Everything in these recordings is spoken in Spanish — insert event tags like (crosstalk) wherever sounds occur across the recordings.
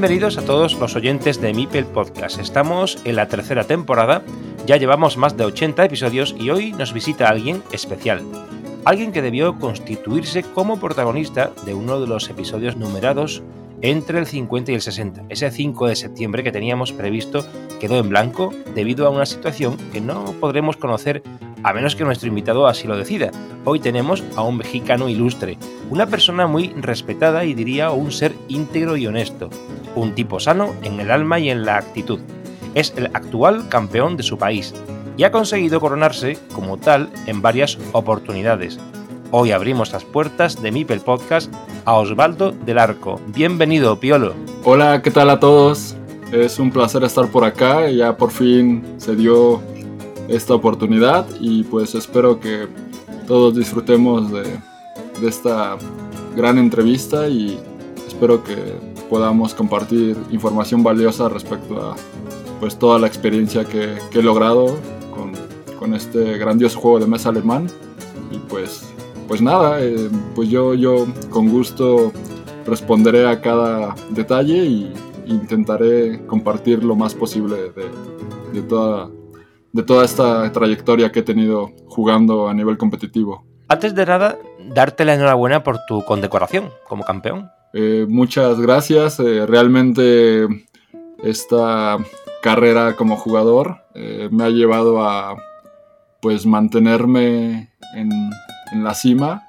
Bienvenidos a todos los oyentes de Mipel Podcast. Estamos en la tercera temporada, ya llevamos más de 80 episodios y hoy nos visita alguien especial. Alguien que debió constituirse como protagonista de uno de los episodios numerados entre el 50 y el 60. Ese 5 de septiembre que teníamos previsto quedó en blanco debido a una situación que no podremos conocer a menos que nuestro invitado así lo decida. Hoy tenemos a un mexicano ilustre, una persona muy respetada y diría un ser íntegro y honesto, un tipo sano en el alma y en la actitud. Es el actual campeón de su país y ha conseguido coronarse como tal en varias oportunidades. Hoy abrimos las puertas de Mipel Podcast a Osvaldo del Arco. Bienvenido, Piolo. Hola, ¿qué tal a todos? Es un placer estar por acá. Ya por fin se dio esta oportunidad y pues espero que todos disfrutemos de, esta gran entrevista y espero que podamos compartir información valiosa respecto a pues toda la experiencia que, he logrado con, con, este grandioso juego de mesa alemán. Y pues pues nada eh, pues yo yo con gusto responderé a cada detalle y intentaré compartir lo más posible de, de toda de toda esta trayectoria que he tenido jugando a nivel competitivo. Antes de nada, darte la enhorabuena por tu condecoración como campeón. Eh, muchas gracias. Eh, realmente esta carrera como jugador eh, me ha llevado a pues mantenerme en, en, la cima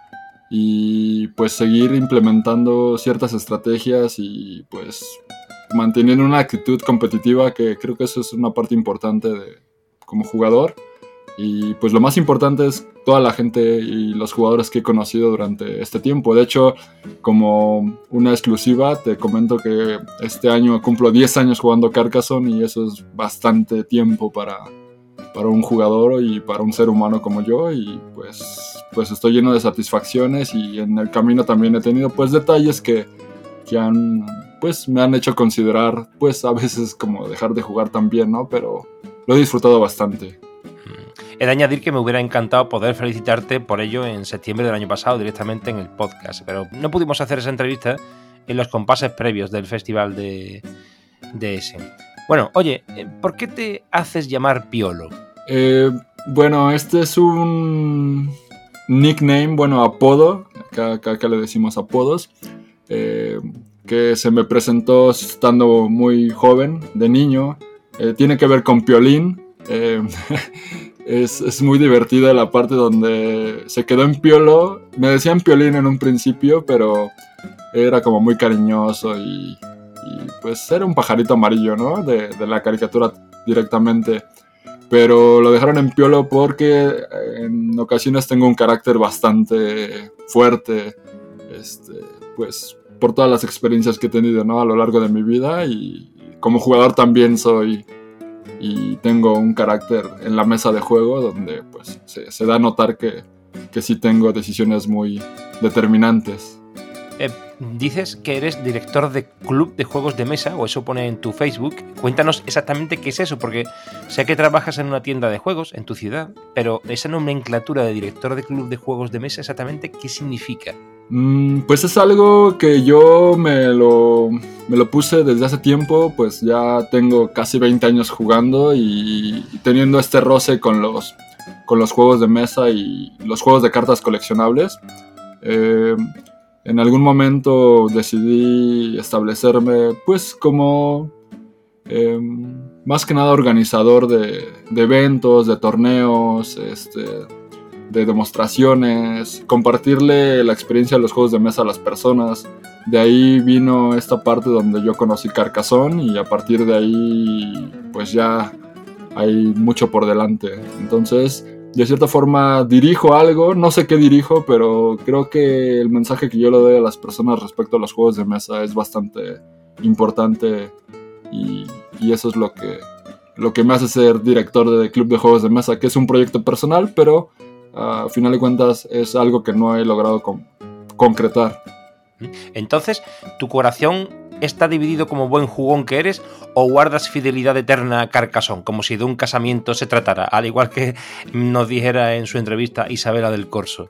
y pues seguir implementando ciertas estrategias y pues manteniendo una actitud competitiva que creo que eso es una parte importante de, como jugador. Y pues lo más importante es toda la gente y los jugadores que he conocido durante este tiempo. De hecho, como una exclusiva, te comento que este año cumplo 10 años jugando Carcassonne y eso es bastante tiempo para, para un jugador y para un ser humano como yo. Y pues, pues estoy lleno de satisfacciones y en el camino también he tenido pues detalles que, que han, pues me han hecho considerar pues a veces como dejar de jugar también, ¿no? Pero lo he disfrutado bastante. He de añadir que me hubiera encantado poder felicitarte por ello en septiembre del año pasado directamente en el podcast, pero no pudimos hacer esa entrevista en los compases previos del festival de, de ese. Bueno, oye, eh, ¿por qué te haces llamar Piolo? Eh, bueno, este es un nickname, bueno, apodo, acá, acá, le decimos apodos, eh, que se me presentó estando muy joven, de niño, eh, tiene que ver con Piolín. Eh, (laughs) es, muy divertida la parte donde se quedó en Piolo. Me decían Piolín en un principio, pero era como muy cariñoso y, pues era un pajarito amarillo, ¿no? De, la caricatura directamente. Pero lo dejaron en Piolo porque en ocasiones tengo un carácter bastante fuerte. Este, pues por todas las experiencias que he tenido ¿no? a lo largo de mi vida y, como jugador también soy y tengo un carácter en la mesa de juego donde pues se, da a notar que, que, sí tengo decisiones muy determinantes. Eh, dices que eres director de club de juegos de mesa, o eso pone en tu Facebook. Cuéntanos exactamente qué es eso, porque sé que trabajas en una tienda de juegos en tu ciudad, pero esa nomenclatura de director de club de juegos de mesa, exactamente qué significa. Mm, pues es algo que yo me lo, me lo puse desde hace tiempo, pues ya tengo casi 20 años jugando y, teniendo este roce con los, con los juegos de mesa y los juegos de cartas coleccionables. Eh, en algún momento decidí establecerme pues como em, más que nada organizador de, de, eventos, de torneos, este, de demostraciones, compartirle la experiencia de los juegos de mesa a las personas. De ahí vino esta parte donde yo conocí Carcassonne y a partir de ahí pues ya hay mucho por delante. Entonces, de cierta forma dirijo algo, no sé qué dirijo, pero creo que el mensaje que yo le doy a las personas respecto a los juegos de mesa es bastante importante y, eso es lo que, lo que me hace ser director de Club de Juegos de Mesa, que es un proyecto personal, pero a final de cuentas es algo que no he logrado concretar. Entonces, ¿tu corazón está dividido como buen jugón que eres o guardas fidelidad eterna a Carcassonne, como si de un casamiento se tratara, al igual que nos dijera en su entrevista Isabela del Corso?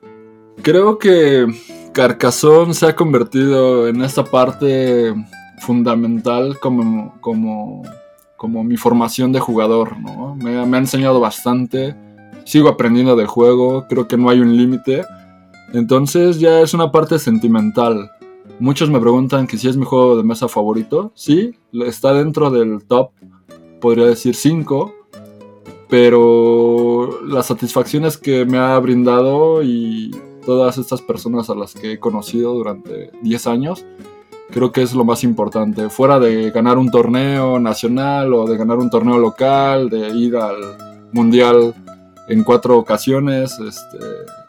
Creo que Carcassonne se ha convertido en esta parte fundamental como, como, como mi formación de jugador, ¿no? Me, me ha enseñado bastante, sigo aprendiendo del juego, creo que no hay un límite, entonces ya es una parte sentimental. Muchos me preguntan que si es mi juego de mesa favorito. Sí, está dentro del top, podría decir 5. Pero las satisfacciones que me ha brindado y todas estas personas a las que he conocido durante 10 años, creo que es lo más importante. Fuera de ganar un torneo nacional o de ganar un torneo local, de ir al mundial en cuatro ocasiones, este,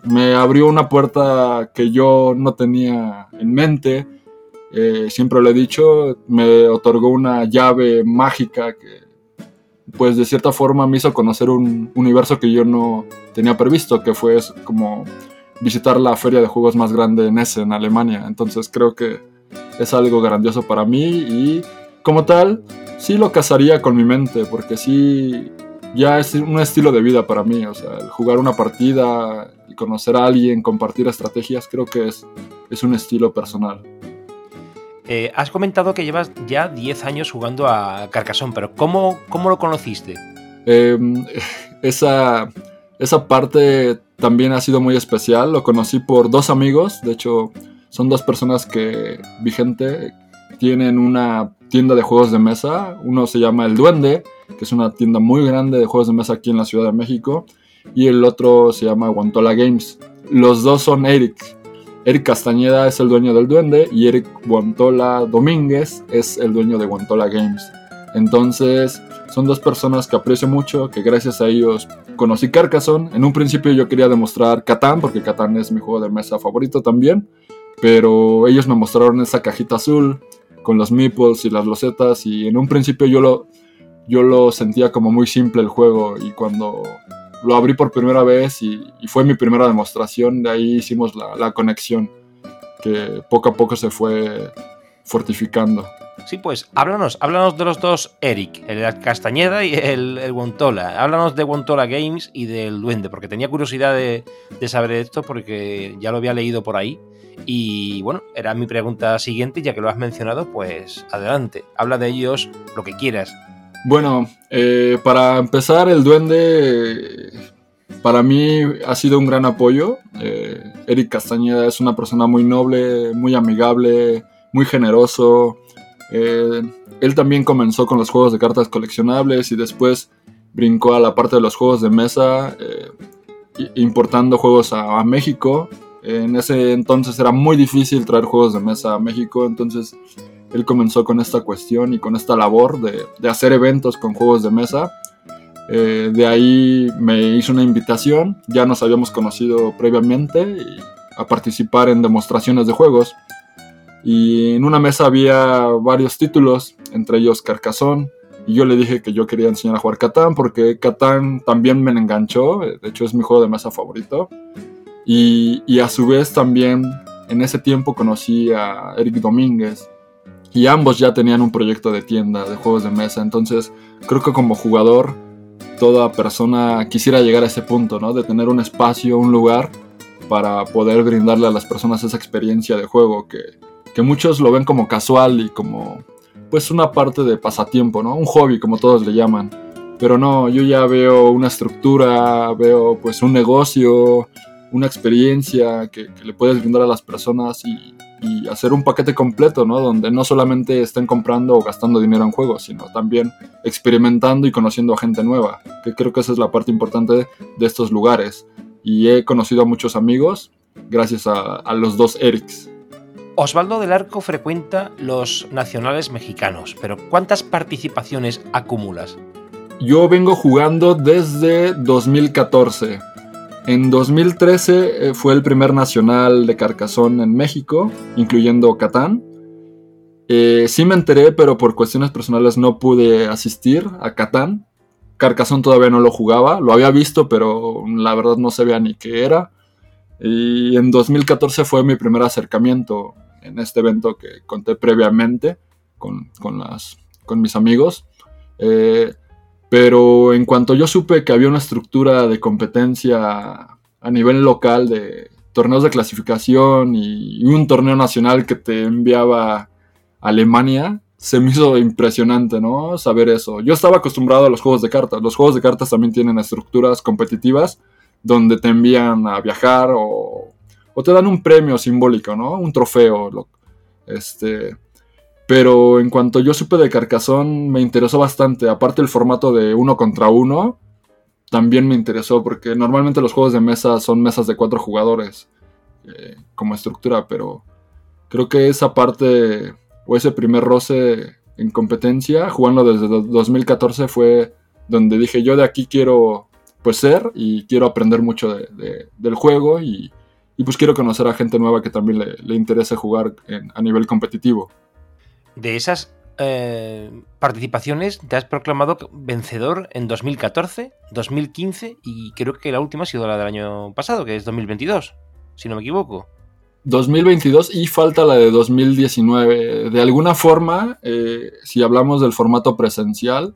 me abrió una puerta que yo no tenía en mente. Eh, siempre lo he dicho, me otorgó una llave mágica que, pues de cierta forma me hizo conocer un universo que yo no tenía previsto, que fue como visitar la feria de juegos más grande en Essen, en Alemania. Entonces creo que es algo grandioso para mí y como tal, sí lo casaría con mi mente, porque sí, ya es un estilo de vida para mí. O sea, jugar una partida y conocer a alguien, compartir estrategias, creo que es, es un estilo personal. Eh, has comentado que llevas ya 10 años jugando a Carcassonne, pero ¿cómo, cómo lo conociste? Em, (laughs) esa, esa parte también ha sido muy especial. Lo conocí por dos amigos, de hecho son dos personas que, vigente, tienen una tienda de juegos de mesa. Uno se llama El Duende, que es una tienda muy grande de juegos de mesa aquí en la Ciudad de México y el otro se llama Guantola Games. Los dos son Eric. Eric Castañeda es el dueño del Duende y Eric Guantola Domínguez es el dueño de Guantola Games. Entonces, son dos personas que aprecio mucho, que gracias a ellos conocí Carcassonne. En un principio yo quería demostrar Catán, porque Catán es mi juego de mesa favorito también, pero ellos me mostraron esa cajita azul con los meeples y las losetas y en un principio yo lo, yo lo sentía como muy simple el juego y cuando lo abrí por primera vez y, fue mi primera demostración. De ahí hicimos la, conexión que poco a poco se fue fortificando. Sí, pues háblanos, háblanos de los dos Eric, el Castañeda y el, el Wontola. Háblanos de Wontola Games y del Duende, porque tenía curiosidad de, de, saber esto, porque ya lo había leído por ahí. Y bueno, era mi pregunta siguiente, ya que lo has mencionado, pues adelante, habla de ellos lo que quieras. Bueno, eh, para empezar, el duende para mí ha sido un gran apoyo. Eh, Eric Castañeda es una persona muy noble, muy amigable, muy generoso. Eh, él también comenzó con los juegos de cartas coleccionables y después brincó a la parte de los juegos de mesa, importando juegos a México. En ese entonces era muy difícil traer juegos de mesa a México, entonces él comenzó con esta cuestión y con esta labor de, hacer eventos con juegos de mesa. Eh, de ahí me hizo una invitación, ya nos habíamos conocido previamente, a participar en demostraciones de juegos. Y en una mesa había varios títulos, entre ellos Carcassonne, y yo le dije que yo quería enseñar a jugar Catán porque Catán también me enganchó, de hecho es mi juego de mesa favorito. Y, y, a su vez también en ese tiempo conocí a Eric Domínguez, y ambos ya tenían un proyecto de tienda de juegos de mesa. Entonces, creo que como jugador, toda persona quisiera llegar a ese punto, ¿no? De tener un espacio, un lugar para poder brindarle a las personas esa experiencia de juego que, que muchos lo ven como casual y como pues una parte de pasatiempo, ¿no? Un hobby, como todos le llaman. Pero no, yo ya veo una estructura, veo pues un negocio, una experiencia que, que le puedes brindar a las personas y, y hacer un paquete completo, ¿no? Donde no solamente estén comprando o gastando dinero en juegos, sino también experimentando y conociendo a gente nueva, que creo que esa es la parte importante de estos lugares. y he conocido a muchos amigos gracias a, a los dos Erics. Osvaldo del Arco frecuenta los nacionales mexicanos, pero ¿cuántas participaciones acumulas? Yo vengo jugando desde 2014. En 2013 eh, fue el primer nacional de Carcasón en México, incluyendo Catán. Eh, sí me enteré, pero por cuestiones personales no pude asistir a Catán. Carcasón todavía no lo jugaba, lo había visto, pero la verdad no sabía ni qué era. Y en 2014 fue mi primer acercamiento en este evento que conté previamente con, mis amigos. Eh, pero en cuanto yo supe que había una estructura de competencia a nivel local de torneos de clasificación y un torneo nacional que te enviaba a Alemania, se me hizo impresionante, ¿no? Saber eso. Yo estaba acostumbrado a los juegos de cartas. Los juegos de cartas también tienen estructuras competitivas donde te envían a viajar o, o te dan un premio simbólico, ¿no? Un trofeo. este, pero en cuanto yo supe de Carcassonne me interesó bastante. Aparte el formato de uno contra uno, también me interesó porque normalmente los juegos de mesa son mesas de cuatro jugadores eh, como estructura, pero creo que esa parte o ese primer roce en competencia, jugando desde 2014, fue donde dije yo de aquí quiero pues ser y quiero aprender mucho del juego y, pues quiero conocer a gente nueva que también le, interese jugar a nivel competitivo. De esas eh, participaciones te has proclamado vencedor en 2014, 2015 y creo que la última ha sido la del año pasado, que es 2022, si no me equivoco. 2022 y falta la de 2019. De alguna forma, eh, si hablamos del formato presencial,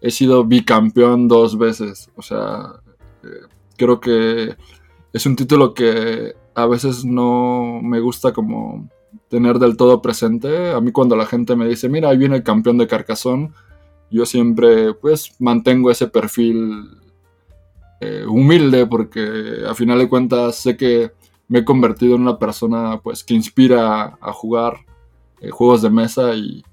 he sido bicampeón dos veces. O sea, eh, creo que es un título que a veces no me gusta como tener del todo presente. A mí cuando la gente me dice, mira, ahí viene el campeón de Carcasón, yo siempre pues mantengo ese perfil eh, humilde porque a final de cuentas sé que me he convertido en una persona pues que inspira a jugar eh, juegos de mesa y,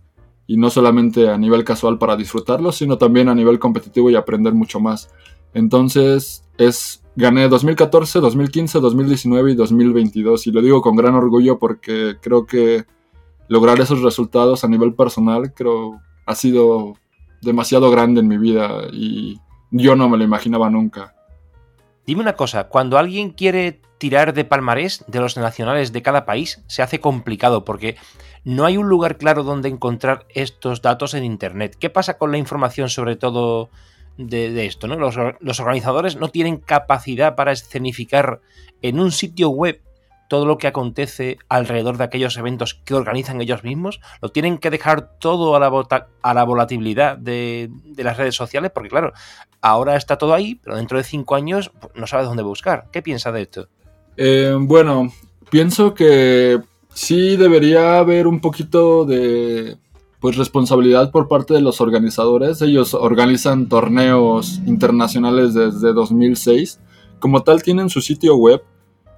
no solamente a nivel casual para disfrutarlos, sino también a nivel competitivo y aprender mucho más. Entonces, es gané 2014, 2015, 2019 y 2022 y lo digo con gran orgullo porque creo que lograr esos resultados a nivel personal creo ha sido demasiado grande en mi vida y yo no me lo imaginaba nunca. Dime una cosa, cuando alguien quiere tirar de palmarés de los nacionales de cada país, se hace complicado porque no hay un lugar claro donde encontrar estos datos en Internet. ¿Qué pasa con la información sobre todo de, esto? ¿no? Los, organizadores no tienen capacidad para escenificar en un sitio web todo lo que acontece alrededor de aquellos eventos que organizan ellos mismos? ¿Lo tienen que dejar todo a la, volatilidad de, las redes sociales? Porque claro, ahora está todo ahí, pero dentro de cinco años pues, no sabes dónde buscar. ¿Qué piensa de esto? Eh, bueno, pienso que sí debería haber un poquito de pues responsabilidad por parte de los organizadores. Ellos organizan torneos internacionales desde 2006. Como tal tienen su sitio web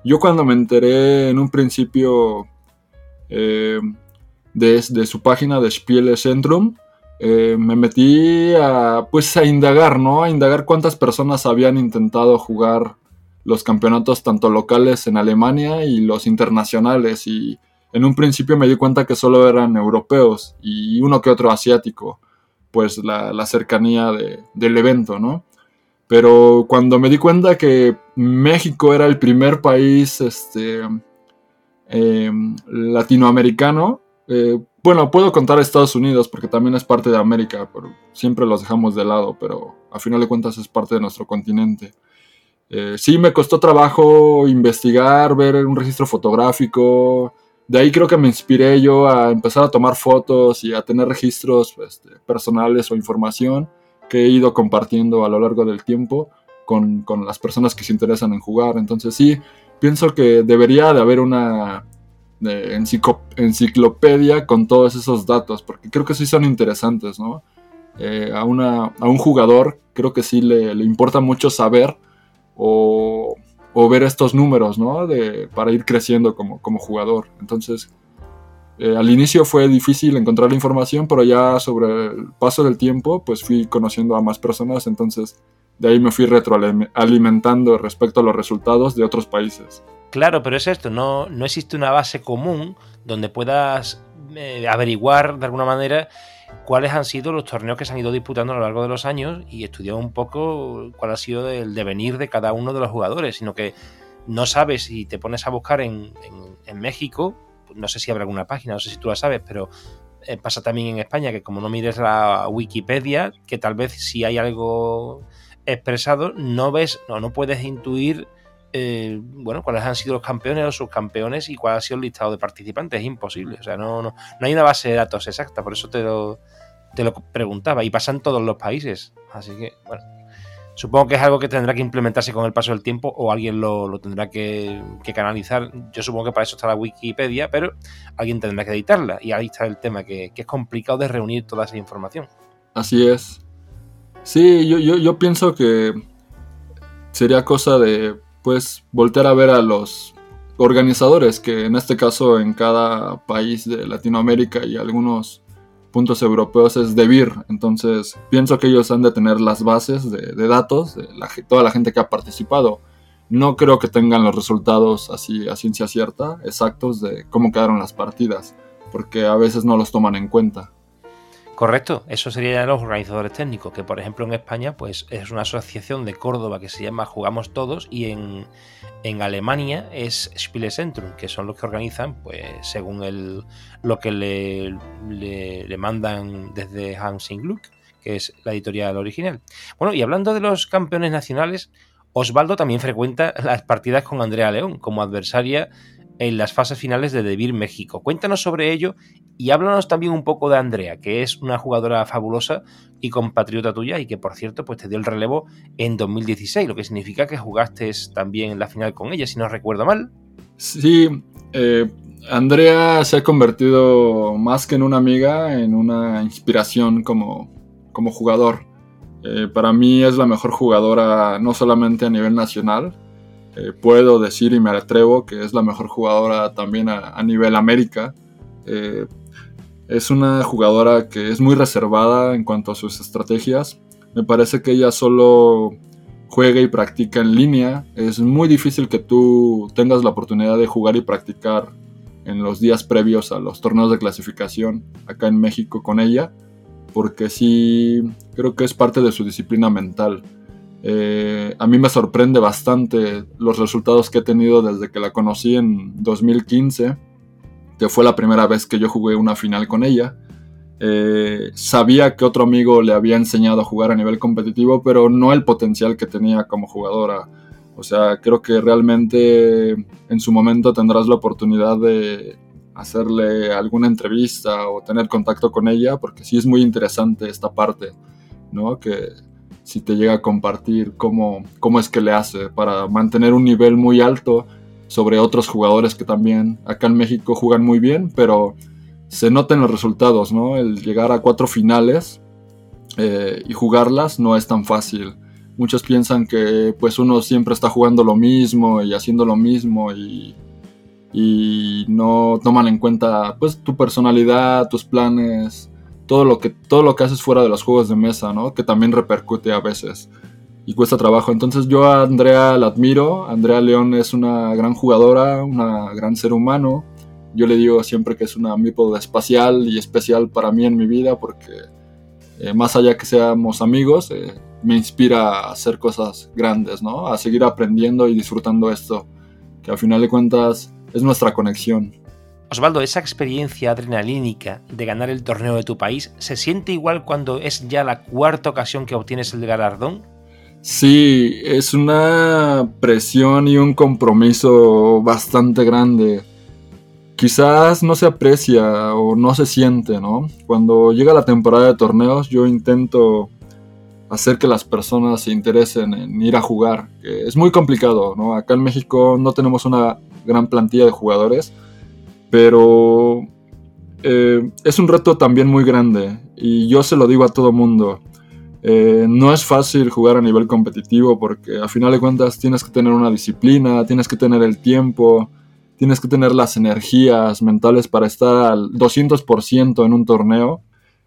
yo cuando me enteré en un principio eh, de, su página de Spiele Centrum, eh, me metí a, pues, a indagar, ¿no? A indagar cuántas personas habían intentado jugar los campeonatos tanto locales en Alemania y los internacionales. Y en un principio me di cuenta que solo eran europeos y uno que otro asiático, pues la, cercanía del evento, ¿no? Pero cuando me di cuenta que México era el primer país este, em, latinoamericano, eh, bueno, puedo contar a Estados Unidos porque también es parte de América, pero siempre los dejamos de lado, pero a final de cuentas es parte de nuestro continente. Eh, sí, me costó trabajo investigar, ver un registro fotográfico. De ahí creo que me inspiré yo a empezar a tomar fotos y a tener registros este, personales o información que he ido compartiendo a lo largo del tiempo con, las personas que se interesan en jugar. Entonces sí, pienso que debería de haber una enciclopedia con todos esos datos, porque creo que sí son interesantes, ¿no? Eh, a, una, a, un jugador creo que sí le, importa mucho saber o, ver estos números, ¿no? De, para ir creciendo como, como jugador. Entonces, eh, al inicio fue difícil encontrar la información, pero ya sobre el paso del tiempo, pues fui conociendo a más personas, entonces de ahí me fui retroalimentando respecto a los resultados de otros países. Claro, pero es esto, no, no existe una base común donde puedas eh, averiguar de alguna manera cuáles han sido los torneos que se han ido disputando a lo largo de los años y estudiar un poco cuál ha sido el devenir de cada uno de los jugadores, sino que no sabes si te pones a buscar en, México, no sé si habrá alguna página, no sé si tú la sabes, pero eh, pasa también en España que como no mires la Wikipedia, que tal vez si hay algo expresado, no ves, no, no puedes intuir eh, bueno, cuáles han sido los campeones o subcampeones y cuál ha sido el listado de participantes. Es imposible. O sea, no, no, no hay una base de datos exacta, por eso te lo, te lo preguntaba. Y pasa en todos los países. Así que, bueno. Supongo que es algo que tendrá que implementarse con el paso del tiempo o alguien lo, tendrá que, canalizar. Yo supongo que para eso está la Wikipedia, pero alguien tendrá que editarla. Y ahí está el tema, que, es complicado de reunir toda esa información. Así es. Sí, yo, yo pienso que sería cosa de pues voltear a ver a los organizadores, que en este caso en cada país de Latinoamérica y algunos puntos europeos es DeVir. Entonces pienso que ellos han de tener las bases de, datos de toda la gente que ha participado. No creo que tengan los resultados así a ciencia cierta, exactos de cómo quedaron las partidas, porque a veces no los toman en cuenta. Correcto, eso serían los organizadores técnicos, que por ejemplo en España pues es una asociación de Córdoba que se llama Jugamos Todos y en, Alemania es Spielezentrum, que son los que organizan pues según el, lo que le, le, mandan desde Hansing Gluck, que es la editorial original. Bueno, y hablando de los campeones nacionales, Osvaldo también frecuenta las partidas con Andrea León como adversaria en las fases finales de Debir México. Cuéntanos sobre ello y háblanos también un poco de Andrea, que es una jugadora fabulosa y compatriota tuya y que por cierto pues te dio el relevo en 2016, lo que significa que jugaste también en la final con ella, si no recuerdo mal. Sí, eh, Andrea se ha convertido más que en una amiga, en una inspiración como, como jugador. Eh, para mí es la mejor jugadora no solamente a nivel nacional, eh, puedo decir y me atrevo que es la mejor jugadora también a, nivel América. Eh, es una jugadora que es muy reservada en cuanto a sus estrategias. Me parece que ella solo juega y practica en línea. Es muy difícil que tú tengas la oportunidad de jugar y practicar en los días previos a los torneos de clasificación acá en México con ella, porque sí creo que es parte de su disciplina mental. Eh, a mí me sorprende bastante los resultados que he tenido desde que la conocí en 2015, que fue la primera vez que yo jugué una final con ella. Eh, sabía que otro amigo le había enseñado a jugar a nivel competitivo, pero no el potencial que tenía como jugadora. O sea, creo que realmente en su momento tendrás la oportunidad de hacerle alguna entrevista o tener contacto con ella, porque sí es muy interesante esta parte, ¿no? Que si te llega a compartir cómo, cómo es que le hace para mantener un nivel muy alto sobre otros jugadores que también acá en México juegan muy bien, pero se notan los resultados, ¿no? El llegar a cuatro finales eh, y jugarlas no es tan fácil. Muchos piensan que pues uno siempre está jugando lo mismo y haciendo lo mismo y, y no toman en cuenta pues tu personalidad, tus planes, todo lo que, todo lo que haces fuera de los juegos de mesa, ¿no? Que también repercute a veces y cuesta trabajo. Entonces yo a Andrea la admiro. Andrea León es una gran jugadora, una gran ser humano. Yo le digo siempre que es una meeple espacial y especial para mí en mi vida porque eh, más allá que seamos amigos, eh, me inspira a hacer cosas grandes, ¿no? A seguir aprendiendo y disfrutando esto, que al final de cuentas es nuestra conexión. Osvaldo, esa experiencia adrenalínica de ganar el torneo de tu país, ¿se siente igual cuando es ya la cuarta ocasión que obtienes el galardón? Sí, es una presión y un compromiso bastante grande. Quizás no se aprecia o no se siente, ¿no? Cuando llega la temporada de torneos yo intento hacer que las personas se interesen en ir a jugar. Es muy complicado, ¿no? Acá en México no tenemos una gran plantilla de jugadores pero eh, es un reto también muy grande y yo se lo digo a todo mundo. Eh, no es fácil jugar a nivel competitivo porque a final de cuentas tienes que tener una disciplina, tienes que tener el tiempo, tienes que tener las energías mentales para estar al 200% en un torneo.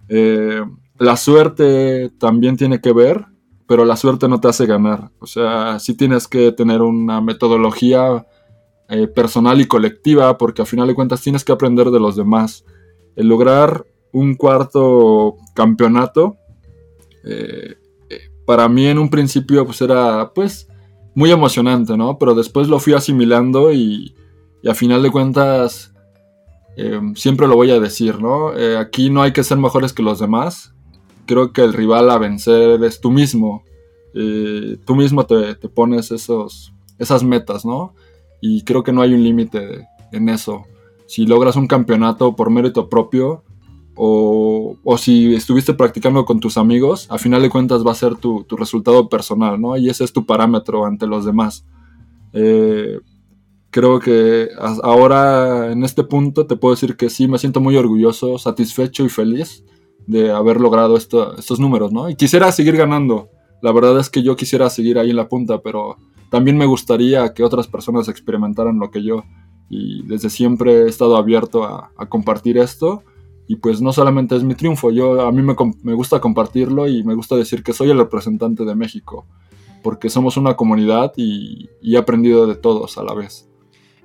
Eh, la suerte también tiene que ver, pero la suerte no te hace ganar. O sea, sí tienes que tener una metodología eh, personal y colectiva, porque al final de cuentas tienes que aprender de los demás. El lograr un cuarto campeonato, eh, para mí en un principio pues era pues muy emocionante, ¿no? Pero después lo fui asimilando y, a final de cuentas em, siempre lo voy a decir, ¿no? Eh, aquí no hay que ser mejores que los demás. Creo que el rival a vencer es tú mismo. Eh, tú mismo te, te, pones esos, esas metas, ¿no? Y creo que no hay un límite en eso. Si logras un campeonato por mérito propio, o, o, si estuviste practicando con tus amigos, a final de cuentas va a ser tu, tu resultado personal, ¿no? Y ese es tu parámetro ante los demás. Eh, creo que ahora en este punto te puedo decir que sí, me siento muy orgulloso, satisfecho y feliz de haber logrado esto, estos números, ¿no? Y quisiera seguir ganando. La verdad es que yo quisiera seguir ahí en la punta, pero también me gustaría que otras personas experimentaran lo que yo. Y desde siempre he estado abierto a, compartir esto y pues no solamente es mi triunfo, yo a mí me, me, gusta compartirlo y me gusta decir que soy el representante de México, porque somos una comunidad y, y he aprendido de todos a la vez.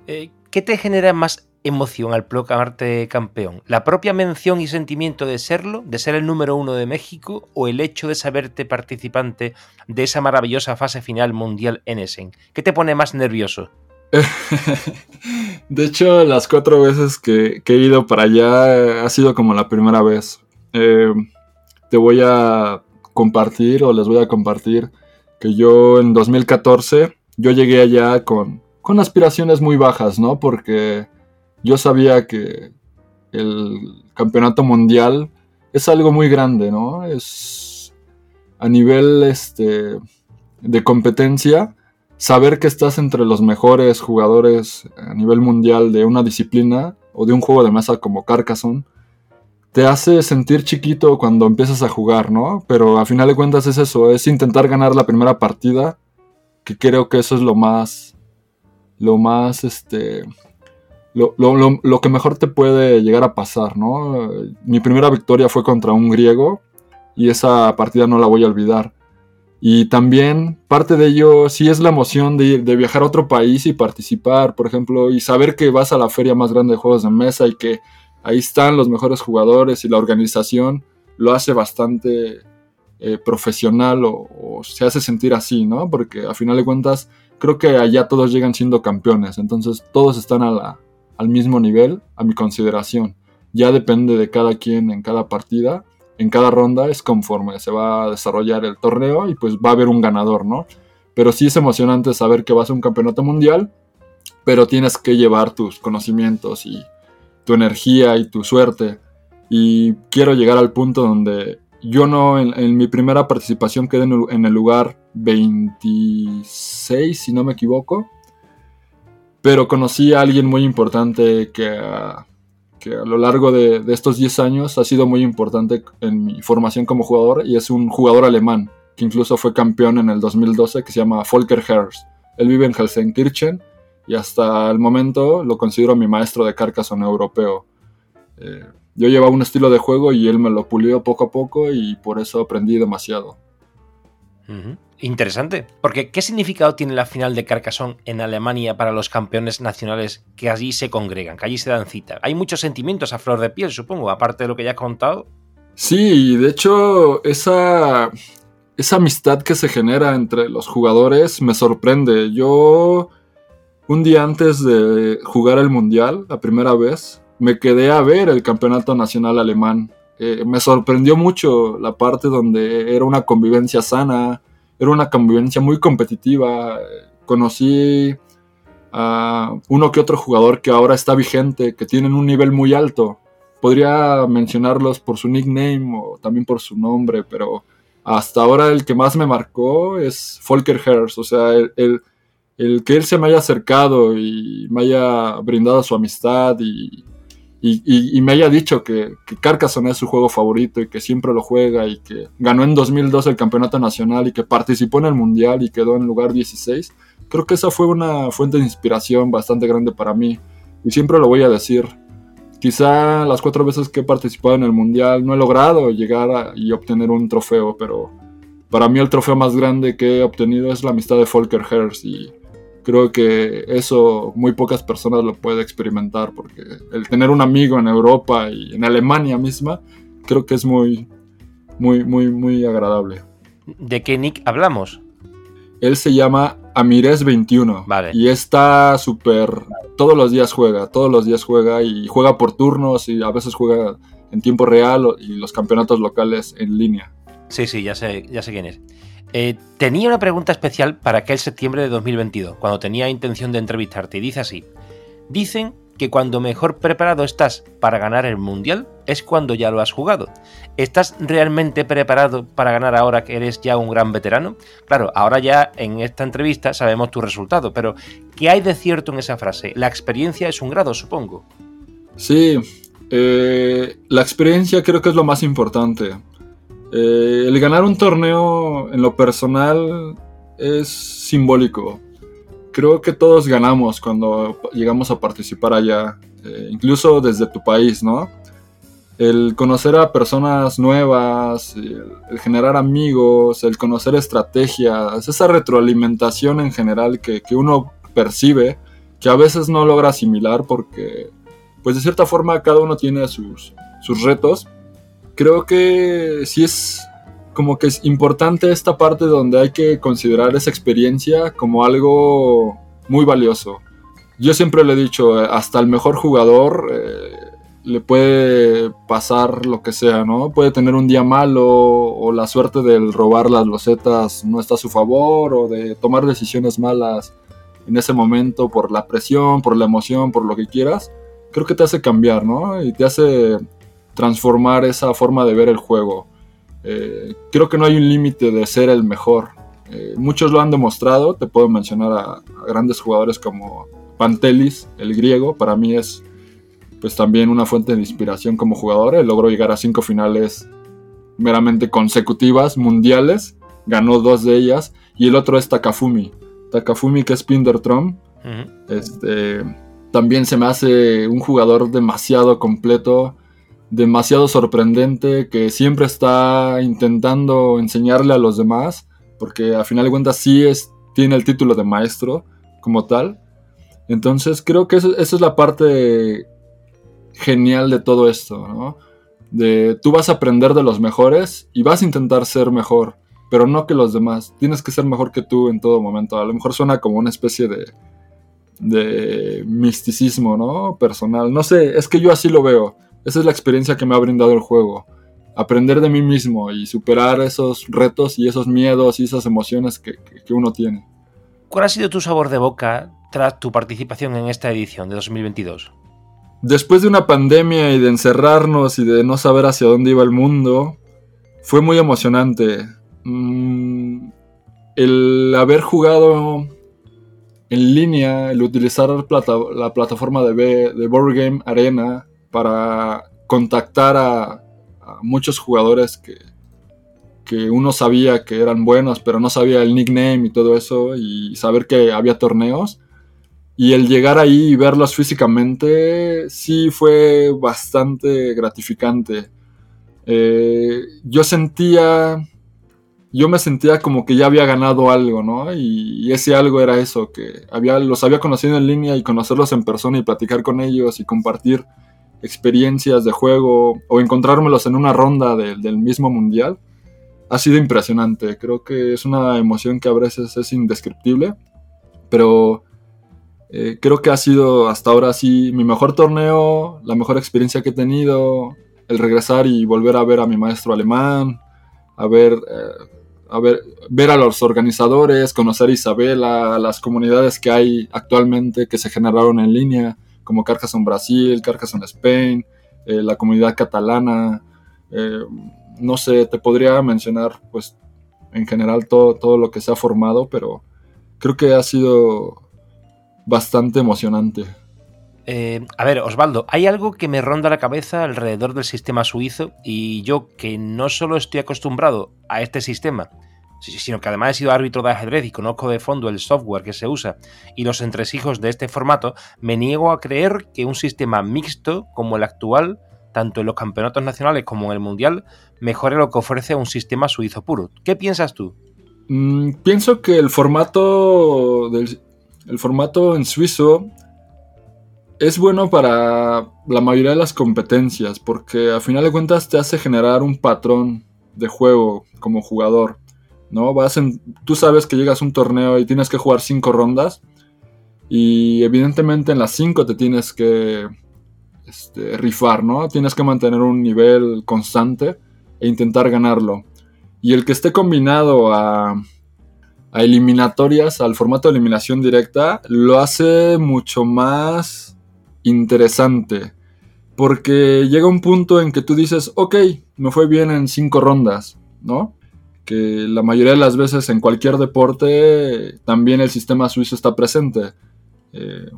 Eh, ¿Qué te genera más emoción al proclamarte campeón? ¿La propia mención y sentimiento de serlo, de ser el número uno de México, o el hecho de saberte participante de esa maravillosa fase final mundial en Essen? ¿Qué te pone más nervioso? (laughs) de hecho, las cuatro veces que, he ido para allá ha sido como la primera vez. Eh, te voy a compartir o les voy a compartir que yo en 2014, yo llegué allá con, con aspiraciones muy bajas, ¿no? Porque yo sabía que el campeonato mundial es algo muy grande, ¿no? Es a nivel este, de competencia saber que estás entre los mejores jugadores a nivel mundial de una disciplina o de un juego de mesa como Carcassonne, te hace sentir chiquito cuando empiezas a jugar, ¿no? Pero a final de cuentas es eso, es intentar ganar la primera partida, que creo que eso es lo más, lo más, este, lo, que mejor te puede llegar a pasar, ¿no? Mi primera victoria fue contra un griego y esa partida no la voy a olvidar. Y también parte de ello sí es la emoción de, de, viajar a otro país y participar, por ejemplo, y saber que vas a la feria más grande de juegos de mesa y que ahí están los mejores jugadores y la organización lo hace bastante eh, profesional o, o, se hace sentir así, ¿no? Porque a final de cuentas creo que allá todos llegan siendo campeones, entonces todos están a la, al mismo nivel, a mi consideración. Ya depende de cada quien en cada partida en cada ronda es conforme se va a desarrollar el torneo y pues va a haber un ganador, ¿no? Pero sí es emocionante saber que vas a un campeonato mundial, pero tienes que llevar tus conocimientos y tu energía y tu suerte. Y quiero llegar al punto donde yo no, en, mi primera participación quedé en el, en el lugar 26, si no me equivoco, pero conocí a alguien muy importante que... Que a lo largo de, estos 10 años ha sido muy importante en mi formación como jugador y es un jugador alemán que incluso fue campeón en el 2012 que se llama Volker Herz. Él vive en Helsenkirchen y hasta el momento lo considero mi maestro de Carcassonne europeo. Eh, yo llevaba un estilo de juego y él me lo pulió poco a poco y por eso aprendí demasiado. Uh. Interesante, porque ¿qué significado tiene la final de Carcassonne en Alemania para los campeones nacionales que allí se congregan, que allí se dan cita? Hay muchos sentimientos a flor de piel, supongo, aparte de lo que ya he contado. Sí, de hecho, esa, esa amistad que se genera entre los jugadores me sorprende. Yo, un día antes de jugar el Mundial, la primera vez, me quedé a ver el campeonato nacional alemán. Eh, me sorprendió mucho la parte donde era una convivencia sana, era una convivencia muy competitiva. Conocí a uno que otro jugador que ahora está vigente, que tienen un nivel muy alto. Podría mencionarlos por su nickname o también por su nombre, pero hasta ahora el que más me marcó es Volker Herz. O sea, el, el, el que él se me haya acercado y me haya brindado su amistad y, y, me haya dicho que, que, Carcassonne es su juego favorito y que siempre lo juega y que ganó en 2002 el campeonato nacional y que participó en el mundial y quedó en lugar 16, creo que esa fue una fuente de inspiración bastante grande para mí y siempre lo voy a decir. Quizá las cuatro veces que he participado en el mundial no he logrado llegar y obtener un trofeo, pero para mí el trofeo más grande que he obtenido es la amistad de Volker Herz y creo que eso muy pocas personas lo pueden experimentar porque el tener un amigo en Europa y en Alemania misma creo que es muy, muy, muy, muy agradable. ¿De qué nick hablamos? Él se llama Amires21. Vale. Y está súper... Todos los días juega, todos los días juega y juega por turnos y a veces juega en tiempo real y los campeonatos locales en línea. Sí, sí, ya sé, ya sé quién es. Eh, tenía una pregunta especial para aquel septiembre de 2022, cuando tenía intención de entrevistarte, y dice así. Dicen que cuando mejor preparado estás para ganar el Mundial es cuando ya lo has jugado. ¿Estás realmente preparado para ganar ahora que eres ya un gran veterano? Claro, ahora ya en esta entrevista sabemos tu resultado, pero ¿qué hay de cierto en esa frase? La experiencia es un grado, supongo. Sí, eh, la experiencia creo que es lo más importante. Eh, el ganar un torneo en lo personal es simbólico creo que todos ganamos cuando llegamos a participar allá, eh, incluso desde tu país, ¿no? El conocer a personas nuevas, el, generar amigos, el conocer estrategias, esa retroalimentación en general que, uno percibe, que a veces no logra asimilar porque, pues de cierta forma cada uno tiene sus, sus retos. Creo que sí es como que es importante esta parte donde hay que considerar esa experiencia como algo muy valioso. Yo siempre le he dicho, hasta el mejor jugador eh, le puede pasar lo que sea, ¿no? Puede tener un día malo o la suerte de robar las losetas no está a su favor o de tomar decisiones malas en ese momento por la presión, por la emoción, por lo que quieras. Creo que te hace cambiar, ¿no? Y te hace transformar esa forma de ver el juego. Eh, creo que no hay un límite de ser el mejor. Eh, muchos lo han demostrado, te puedo mencionar a, grandes jugadores como Pantelis, el griego, para mí es pues también una fuente de inspiración como jugador. Él logró llegar a cinco finales meramente consecutivas, mundiales, ganó dos de ellas, y el otro es Takafumi. Takafumi, que es Pindertrom, este, también se me hace un jugador demasiado completo demasiado sorprendente que siempre está intentando enseñarle a los demás, porque a final de cuentas sí es, tiene el título de maestro como tal. Entonces creo que esa es la parte genial de todo esto, ¿no? De tú vas a aprender de los mejores y vas a intentar ser mejor, pero no que los demás. Tienes que ser mejor que tú en todo momento. A lo mejor suena como una especie de, de misticismo, ¿no? Personal. No sé, es que yo así lo veo. Esa es la experiencia que me ha brindado el juego. Aprender de mí mismo y superar esos retos y esos miedos y esas emociones que, uno tiene. ¿Cuál ha sido tu sabor de boca tras tu participación en esta edición de 2022? Después de una pandemia y de encerrarnos y de no saber hacia dónde iba el mundo, fue muy emocionante. Mm, el haber jugado en línea, el utilizar la plataforma de, de Board Game Arena para contactar a, muchos jugadores que, que uno sabía que eran buenos, pero no sabía el nickname y todo eso, y saber que había torneos. Y el llegar ahí y verlos físicamente sí fue bastante gratificante. Eh, yo sentía, yo me sentía como que ya había ganado algo, ¿no? Y, ese algo era eso, que había, los había conocido en línea y conocerlos en persona y platicar con ellos y compartir experiencias de juego o encontrármelos en una ronda del mismo mundial, ha sido impresionante. Creo que es una emoción que a veces es indescriptible, pero eh, creo que ha sido hasta ahora sí mi mejor torneo, la mejor experiencia que he tenido, el regresar y volver a ver a mi maestro alemán, a ver, eh, a ver, ver a los organizadores, conocer a Isabela, las comunidades que hay actualmente que se generaron en línea como Carcassonne Brasil, Carcassonne Spain, eh, la comunidad catalana, eh, no sé, te podría mencionar pues en general todo, todo lo que se ha formado, pero creo que ha sido bastante emocionante. Eh, a ver, Osvaldo, hay algo que me ronda la cabeza alrededor del sistema suizo y yo que no solo estoy acostumbrado a este sistema, sino que además he sido árbitro de ajedrez y conozco de fondo el software que se usa y los entresijos de este formato, me niego a creer que un sistema mixto como el actual tanto en los campeonatos nacionales como en el mundial, mejore lo que ofrece un sistema suizo puro. ¿Qué piensas tú? Mm, pienso que el formato, del, el formato en suizo es bueno para la mayoría de las competencias, porque a final de cuentas te hace generar un patrón de juego como jugador. ¿No? Vas en, tú sabes que llegas a un torneo y tienes que jugar cinco rondas. Y evidentemente en las cinco te tienes que este, rifar, ¿no? Tienes que mantener un nivel constante e intentar ganarlo. Y el que esté combinado a, a eliminatorias, al formato de eliminación directa, lo hace mucho más interesante. Porque llega un punto en que tú dices, ok, me fue bien en cinco rondas, ¿no? Que la mayoría de las veces en cualquier deporte también el sistema suizo está presente. Eh,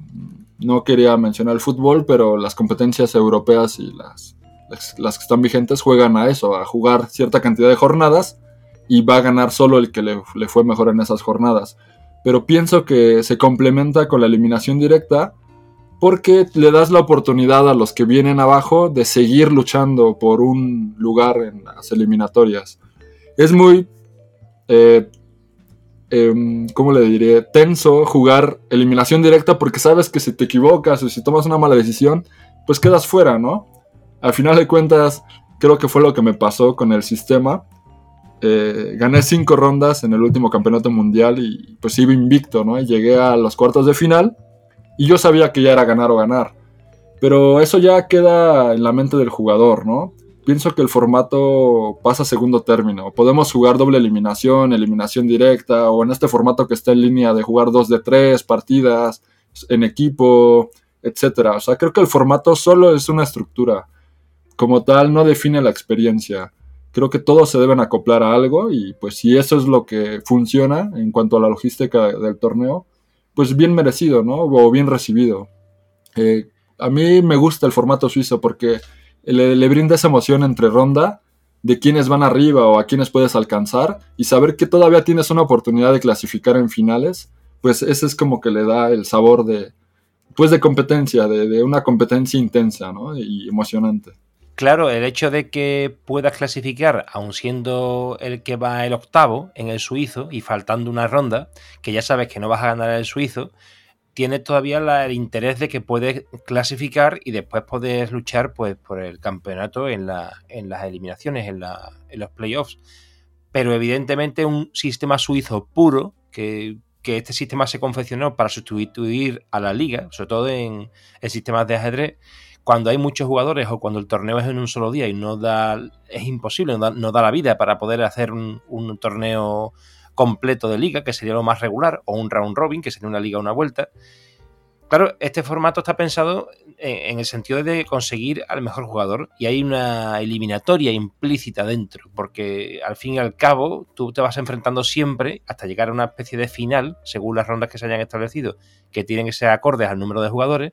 no quería mencionar el fútbol, pero las competencias europeas y las, las, que están vigentes juegan a eso, a jugar cierta cantidad de jornadas y va a ganar solo el que le, le fue mejor en esas jornadas. Pero pienso que se complementa con la eliminación directa porque le das la oportunidad a los que vienen abajo de seguir luchando por un lugar en las eliminatorias. Es muy eh, Em, ¿cómo le diré? Tenso jugar eliminación directa porque sabes que si te equivocas o si tomas una mala decisión, pues quedas fuera, ¿no? Al final de cuentas, creo que fue lo que me pasó con el sistema. Eh, gané cinco rondas en el último campeonato mundial y pues iba invicto, ¿no? Y llegué a los cuartos de final y yo sabía que ya era ganar o ganar. Pero eso ya queda en la mente del jugador, ¿no? Pienso que el formato pasa a segundo término. Podemos jugar doble eliminación, eliminación directa, o en este formato que está en línea de jugar dos de tres partidas en equipo, etcétera. O sea, creo que el formato solo es una estructura. Como tal, no define la experiencia. Creo que todos se deben acoplar a algo y pues si eso es lo que funciona en cuanto a la logística del torneo, pues bien merecido, ¿no? O bien recibido. Eh, a mí me gusta el formato suizo porque le, brinda esa emoción entre ronda de quiénes van arriba o a quiénes puedes alcanzar y saber que todavía tienes una oportunidad de clasificar en finales, pues ese es como que le da el sabor de, pues de competencia, de, una competencia intensa y emocionante. Claro, el hecho de que puedas clasificar, aun siendo el que va el octavo en el suizo y faltando una ronda, que ya sabes que no vas a ganar el suizo, tienes todavía el interés de que puedes clasificar y después puedes luchar pues, por el campeonato en, la, en las eliminaciones, en, la, en, los playoffs. Pero evidentemente un sistema suizo puro, que, que, este sistema se confeccionó para sustituir a la liga, sobre todo en, en sistemas de ajedrez, cuando hay muchos jugadores o cuando el torneo es en un solo día y no da, es imposible, no da, no da la vida para poder hacer un, un torneo completo de liga, que sería lo más regular, o un round robin, que sería una liga una vuelta. Claro, este formato está pensado en, el sentido de conseguir al mejor jugador y hay una eliminatoria implícita dentro, porque al fin y al cabo tú te vas enfrentando siempre hasta llegar a una especie de final, según las rondas que se hayan establecido, que tienen que ser acordes al número de jugadores,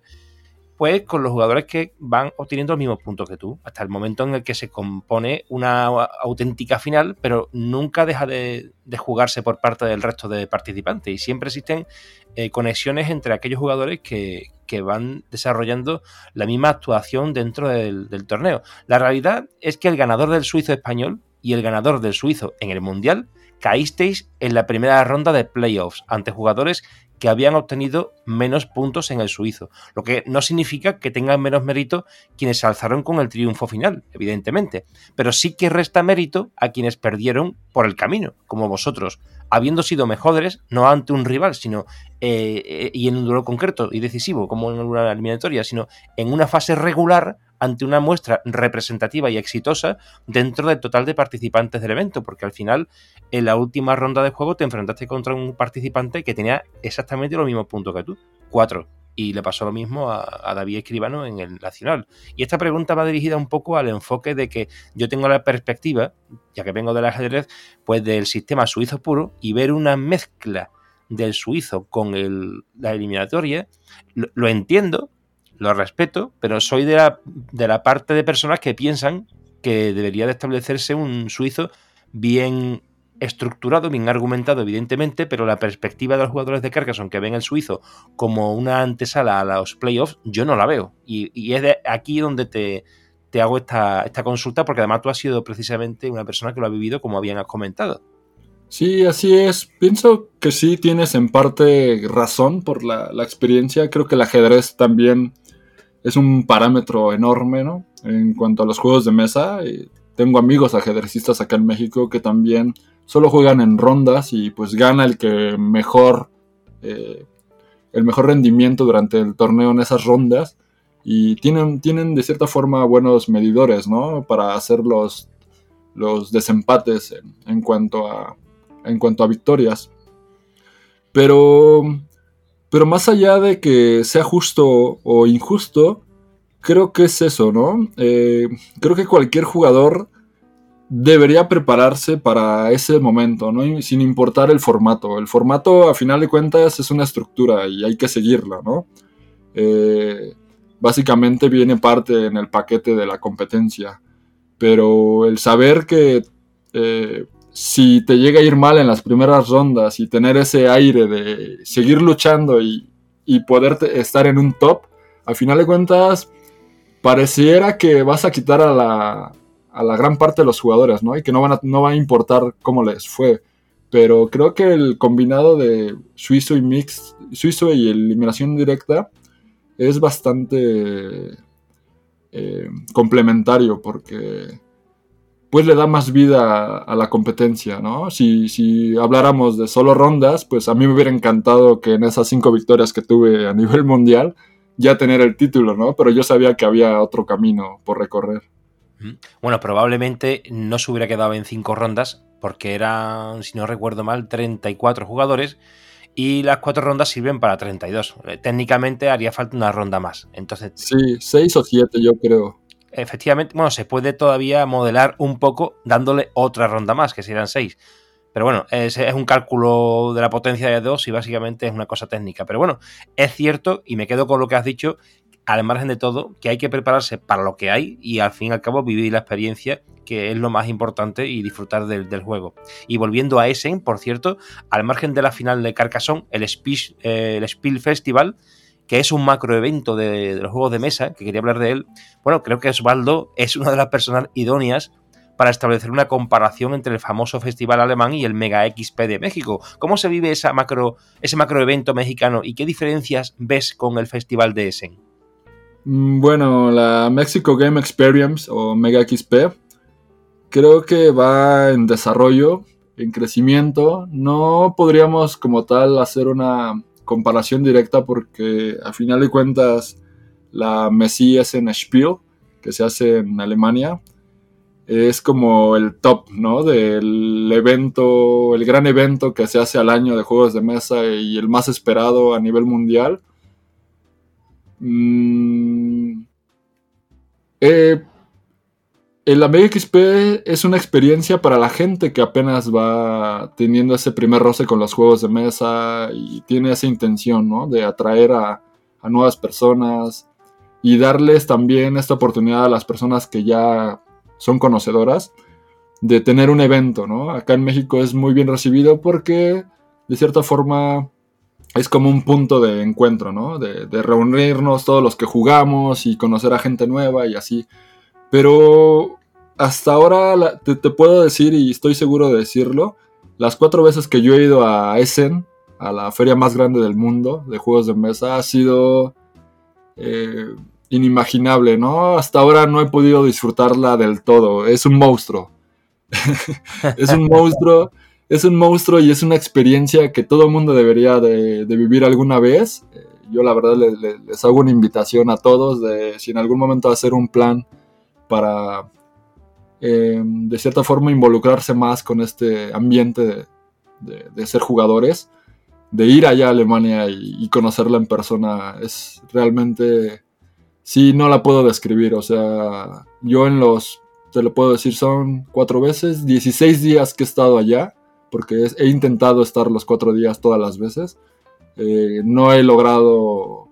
pues con los jugadores que van obteniendo los mismos puntos que tú, hasta el momento en el que se compone una auténtica final, pero nunca deja de, jugarse por parte del resto de participantes y siempre existen eh, conexiones entre aquellos jugadores que, van desarrollando la misma actuación dentro del, del torneo. La realidad es que el ganador del suizo español y el ganador del suizo en el mundial caísteis en la primera ronda de playoffs ante jugadores habían obtenido menos puntos en el suizo, lo que no significa que tengan menos mérito quienes se alzaron con el triunfo final, evidentemente, pero sí que resta mérito a quienes perdieron por el camino, como vosotros, habiendo sido mejores no ante un rival, sino eh, eh, y en un duelo concreto y decisivo, como en una eliminatoria, sino en una fase regular ante una muestra representativa y exitosa dentro del total de participantes del evento, porque al final en la última ronda de juego te enfrentaste contra un participante que tenía exactamente los mismos puntos que tú, cuatro. Y le pasó lo mismo a, David Escribano en el Nacional. Y esta pregunta va dirigida un poco al enfoque de que yo tengo la perspectiva, ya que vengo del ajedrez, pues del sistema suizo puro y ver una mezcla del suizo con la eliminatoria, lo entiendo, lo respeto, pero soy de la, de la parte de personas que piensan que debería de establecerse un suizo bien estructurado, bien argumentado, evidentemente, pero la perspectiva de los jugadores de Carcassonne que ven el suizo como una antesala a los playoffs, yo no la veo. Y, es de aquí donde te, te hago esta, esta consulta porque además tú has sido precisamente una persona que lo ha vivido como habían comentado. Sí, así es. Pienso que sí tienes en parte razón por la, la, experiencia. Creo que el ajedrez también es un parámetro enorme, ¿no? En cuanto a los juegos de mesa. Tengo amigos ajedrecistas acá en México que también solo juegan en rondas y pues gana el que mejor, eh, el mejor rendimiento durante el torneo en esas rondas. Y tienen, tienen de cierta forma buenos medidores, ¿no? Para hacer los, los desempates en cuanto a en cuanto a victorias. Pero, pero más allá de que sea justo o injusto, creo que es eso, ¿no? Eh, creo que cualquier jugador debería prepararse para ese momento, ¿no? sin importar el formato. El formato, a final de cuentas, es una estructura y hay que seguirla, ¿no? Eh, básicamente viene parte en el paquete de la competencia. Pero el saber que eh, si te llega a ir mal en las primeras rondas y tener ese aire de seguir luchando y, poder estar en un top, al final de cuentas pareciera que vas a quitar a la, a la gran parte de los jugadores, ¿no? Y que no, van no va a importar cómo les fue. Pero creo que el combinado de suizo y mix, suizo y eliminación directa es bastante eh, complementario porque pues le da más vida a la competencia, ¿no? Si, si, habláramos de solo rondas, pues a mí me hubiera encantado que en esas cinco victorias que tuve a nivel mundial ya tener el título, ¿no? Pero yo sabía que había otro camino por recorrer. Bueno, probablemente no se hubiera quedado en cinco rondas, porque eran, si no recuerdo mal, 34 jugadores y las cuatro rondas sirven para 32. Eh, técnicamente haría falta una ronda más. Entonces, sí, seis o siete yo creo efectivamente, bueno, se puede todavía modelar un poco dándole otra ronda más, que serían seis. Pero bueno, es, es, un cálculo de la potencia de dos y básicamente es una cosa técnica. Pero bueno, es cierto, y me quedo con lo que has dicho, al margen de todo, que hay que prepararse para lo que hay y al fin y al cabo vivir la experiencia, que es lo más importante, y disfrutar del, juego. Y volviendo a Essen, por cierto, al margen de la final de Carcassonne, el, Spiel, eh, el Spiel Festival que es un macroevento de, de los juegos de mesa, que quería hablar de él, bueno, creo que Osvaldo es una de las personas idóneas para establecer una comparación entre el famoso festival alemán y el Mega XP de México. ¿Cómo se vive esa macro, ese macroevento mexicano y qué diferencias ves con el festival de Essen? Mm, bueno, la Mexico Game Experience o Mega XP creo que va en desarrollo, en crecimiento. No podríamos como tal hacer una comparación directa porque a final de cuentas la Messi en Spiel, que se hace en Alemania, es como el top, ¿no? Del evento, el gran evento que se hace al año de juegos de mesa y el más esperado a nivel mundial. Mm, eh, el Amiga XP es una experiencia para la gente que apenas va teniendo ese primer roce con los juegos de mesa y tiene esa intención, ¿no? De atraer a, nuevas personas y darles también esta oportunidad a las personas que ya son conocedoras de tener un evento, ¿no? Acá en México es muy bien recibido porque de cierta forma es como un punto de encuentro, ¿no? De reunirnos todos los que jugamos y conocer a gente nueva y así. Pero hasta ahora te, puedo decir, y estoy seguro de decirlo, las cuatro veces que yo he ido a Essen, a la feria más grande del mundo de juegos de mesa, ha sido eh, inimaginable, ¿no? Hasta ahora no he podido disfrutarla del todo. Es un monstruo. (laughs) es un monstruo. Es un monstruo y es una experiencia que todo el mundo debería de, vivir alguna vez. Eh, yo la verdad les, hago una invitación a todos de si en algún momento hacer un plan para eh, de cierta forma involucrarse más con este ambiente de, ser jugadores, de ir allá a Alemania y, conocerla en persona, es realmente, sí, no la puedo describir, o sea, yo en los, te lo puedo decir, son cuatro veces, 16 días que he estado allá, porque he intentado estar los cuatro días todas las veces, eh, no he logrado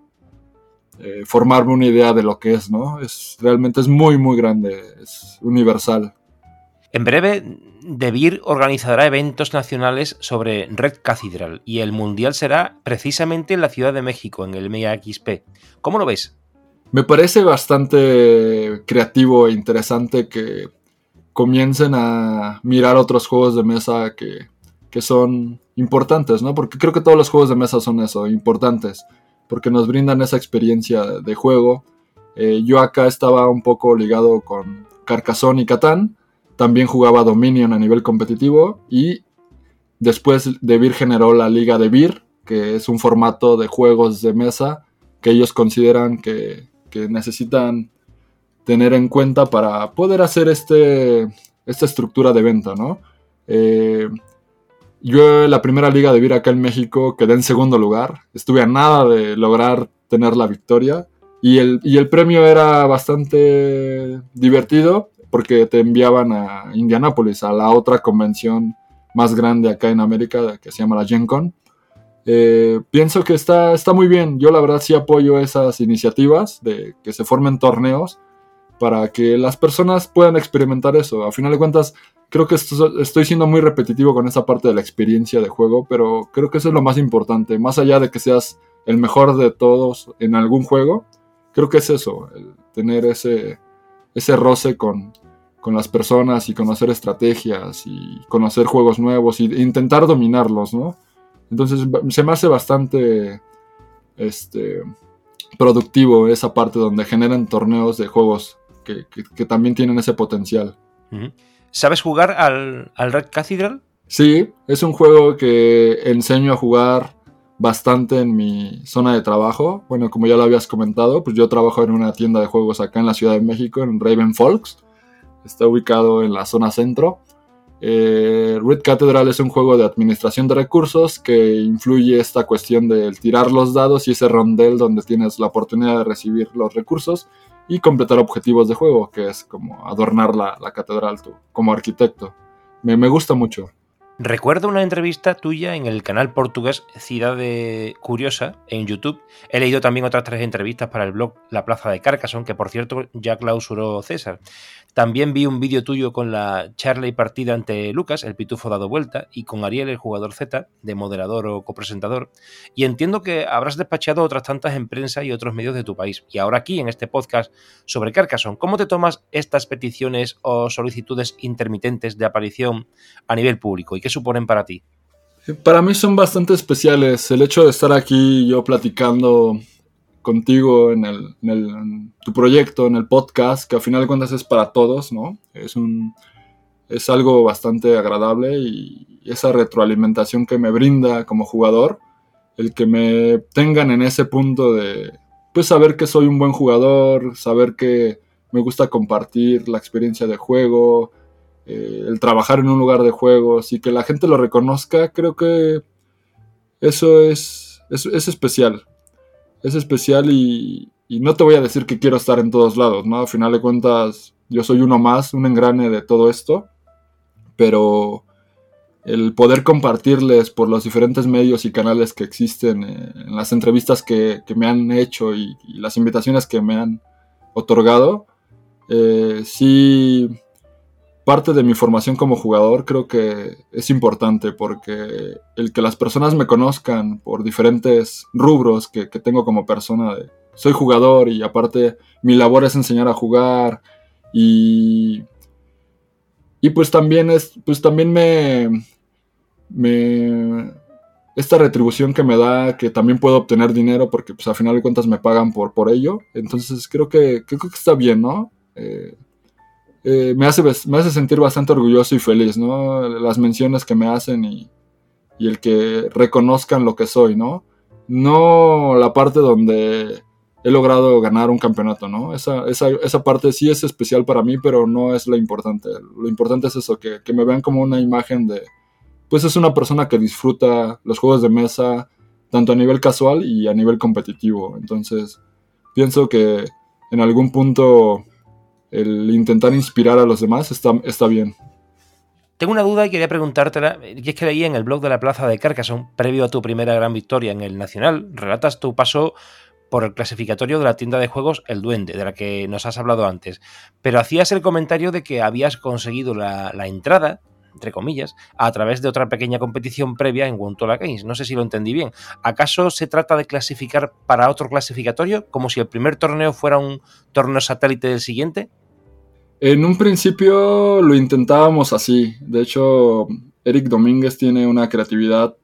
eh, formarme una idea de lo que es, ¿no? Es, realmente es muy, muy grande, es universal. En breve, Debir organizará eventos nacionales sobre Red Cathedral y el mundial será precisamente en la Ciudad de México, en el MEA XP. ¿Cómo lo ves? me parece bastante creativo e interesante que comiencen a mirar otros juegos de mesa que, que son importantes, ¿no? Porque creo que todos los juegos de mesa son eso, importantes, porque nos brindan esa experiencia de juego. Eh, yo acá estaba un poco ligado con Carcassonne y Catán, también jugaba Dominion a nivel competitivo y después de Vir generó la Liga de Vir, que es un formato de juegos de mesa que ellos consideran que, necesitan tener en cuenta para poder hacer este, esta estructura de venta, ¿no? Eh, yo la primera liga de Vir acá en México quedé en segundo lugar. Estuve a nada de lograr tener la victoria. Y el, el premio era bastante divertido porque te enviaban a Indianápolis, a la otra convención más grande acá en América que se llama la Gen Con. Eh, pienso que está, está muy bien. Yo la verdad sí apoyo esas iniciativas de que se formen torneos para que las personas puedan experimentar eso. A final de cuentas, creo que estoy siendo muy repetitivo con esa parte de la experiencia de juego, pero creo que eso es lo más importante. Más allá de que seas el mejor de todos en algún juego, creo que es eso, tener ese, ese roce con, con las personas y conocer estrategias y conocer juegos nuevos e intentar dominarlos, ¿no? Entonces se me hace bastante este, productivo esa parte donde generan torneos de juegos que, también tienen ese potencial. ¿Sabes jugar al, Red Cathedral? Sí, es un juego que enseño a jugar bastante en mi zona de trabajo. Bueno, como ya lo habías comentado, pues yo trabajo en una tienda de juegos acá en la Ciudad de México, en Raven Folks. Está ubicado en la zona centro. Eh, Red Cathedral es un juego de administración de recursos que influye esta cuestión del tirar los dados y ese rondel donde tienes la oportunidad de recibir los recursos y completar objetivos de juego, que es como adornar la, catedral tú, como arquitecto. Me, me, gusta mucho. Recuerdo una entrevista tuya en el canal portugués Ciudad Curiosa en YouTube. He leído también otras tres entrevistas para el blog La Plaza de Carcassonne, que por cierto ya clausuró César. También vi un vídeo tuyo con la charla y partida ante Lucas, el pitufo dado vuelta, y con Ariel, el jugador Z, de moderador o copresentador. Y entiendo que habrás despachado otras tantas en prensa y otros medios de tu país. Y ahora aquí, en este podcast sobre Carcassonne, ¿cómo te tomas estas peticiones o solicitudes intermitentes de aparición a nivel público qué suponen para ti? Para mí son bastante especiales. El hecho de estar aquí yo platicando contigo en, el, tu proyecto, en el podcast, que al final de cuentas es para todos, ¿no? Es, un, es algo bastante agradable y esa retroalimentación que me brinda como jugador, el que me tengan en ese punto de, pues saber que soy un buen jugador, saber que me gusta compartir la experiencia de juego, eh, el trabajar en un lugar de juegos y que la gente lo reconozca, creo que eso es, es, es especial es especial y, no te voy a decir que quiero estar en todos lados, ¿no? Al final de cuentas, yo soy uno más, un engrane de todo esto, pero el poder compartirles por los diferentes medios y canales que existen, eh, las entrevistas que, me han hecho y, las invitaciones que me han otorgado, eh, sí parte de mi formación como jugador creo que es importante porque el que las personas me conozcan por diferentes rubros que, tengo como persona, de, soy jugador y aparte mi labor es enseñar a jugar y, y pues también es, pues también me, me, esta retribución que me da, que también puedo obtener dinero porque pues a final de cuentas me pagan por, por ello, entonces creo que, creo que está bien, ¿no? Eh, eh, me, hace, me hace sentir bastante orgulloso y feliz, ¿no? Las menciones que me hacen y, el que reconozcan lo que soy, ¿no? No la parte donde he logrado ganar un campeonato, ¿no? Esa, esa, parte sí es especial para mí, pero no es lo importante. Lo importante es eso, que, que me vean como una imagen de, pues es una persona que disfruta los juegos de mesa, tanto a nivel casual y a nivel competitivo. Entonces, pienso que en algún punto el intentar inspirar a los demás está, está bien. Tengo una duda y quería preguntártela, y es que leí en el blog de la Plaza de Carcassonne, previo a tu primera gran victoria en el Nacional, relatas tu paso por el clasificatorio de la tienda de juegos El Duende, de la que nos has hablado antes, pero hacías el comentario de que habías conseguido la, entrada entre comillas, a través de otra pequeña competición previa en Wontola Games. No sé si lo entendí bien. ¿Acaso se trata de clasificar para otro clasificatorio, como si el primer torneo fuera un torneo satélite del siguiente? En un principio lo intentábamos así. De hecho, Eric Domínguez tiene una creatividad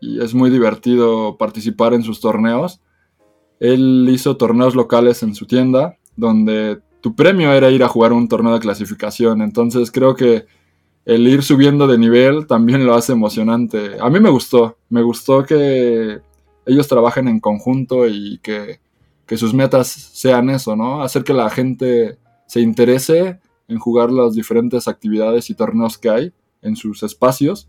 y es muy divertido participar en sus torneos. Él hizo torneos locales en su tienda, donde tu premio era ir a jugar un torneo de clasificación. Entonces creo que el ir subiendo de nivel también lo hace emocionante. A mí me gustó, me gustó que ellos trabajen en conjunto y que, que sus metas sean eso, ¿no? Hacer que la gente se interese en jugar las diferentes actividades y torneos que hay en sus espacios.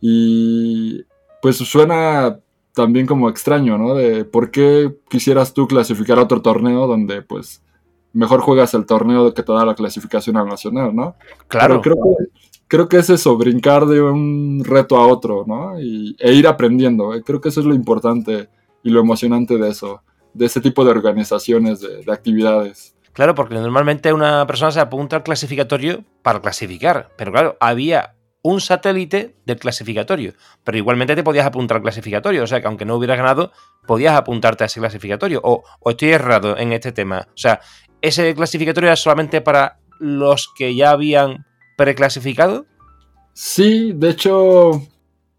Y pues suena también como extraño, ¿no? De por qué quisieras tú clasificar a otro torneo donde pues mejor juegas el torneo que te da la clasificación al nacional, ¿no? Claro. creo que, creo que es eso, brincar de un reto a otro, ¿no? Y, e ir aprendiendo. ¿eh? Creo que eso es lo importante y lo emocionante de eso, de ese tipo de organizaciones, de actividades. Claro, porque normalmente una persona se apunta al clasificatorio para clasificar, pero claro, había un satélite del clasificatorio, pero igualmente te podías apuntar al clasificatorio, o sea que aunque no hubieras ganado, podías apuntarte a ese clasificatorio, o, estoy errado en este tema, o sea, ese clasificatorio era solamente para los que ya habían preclasificado. Sí, de hecho,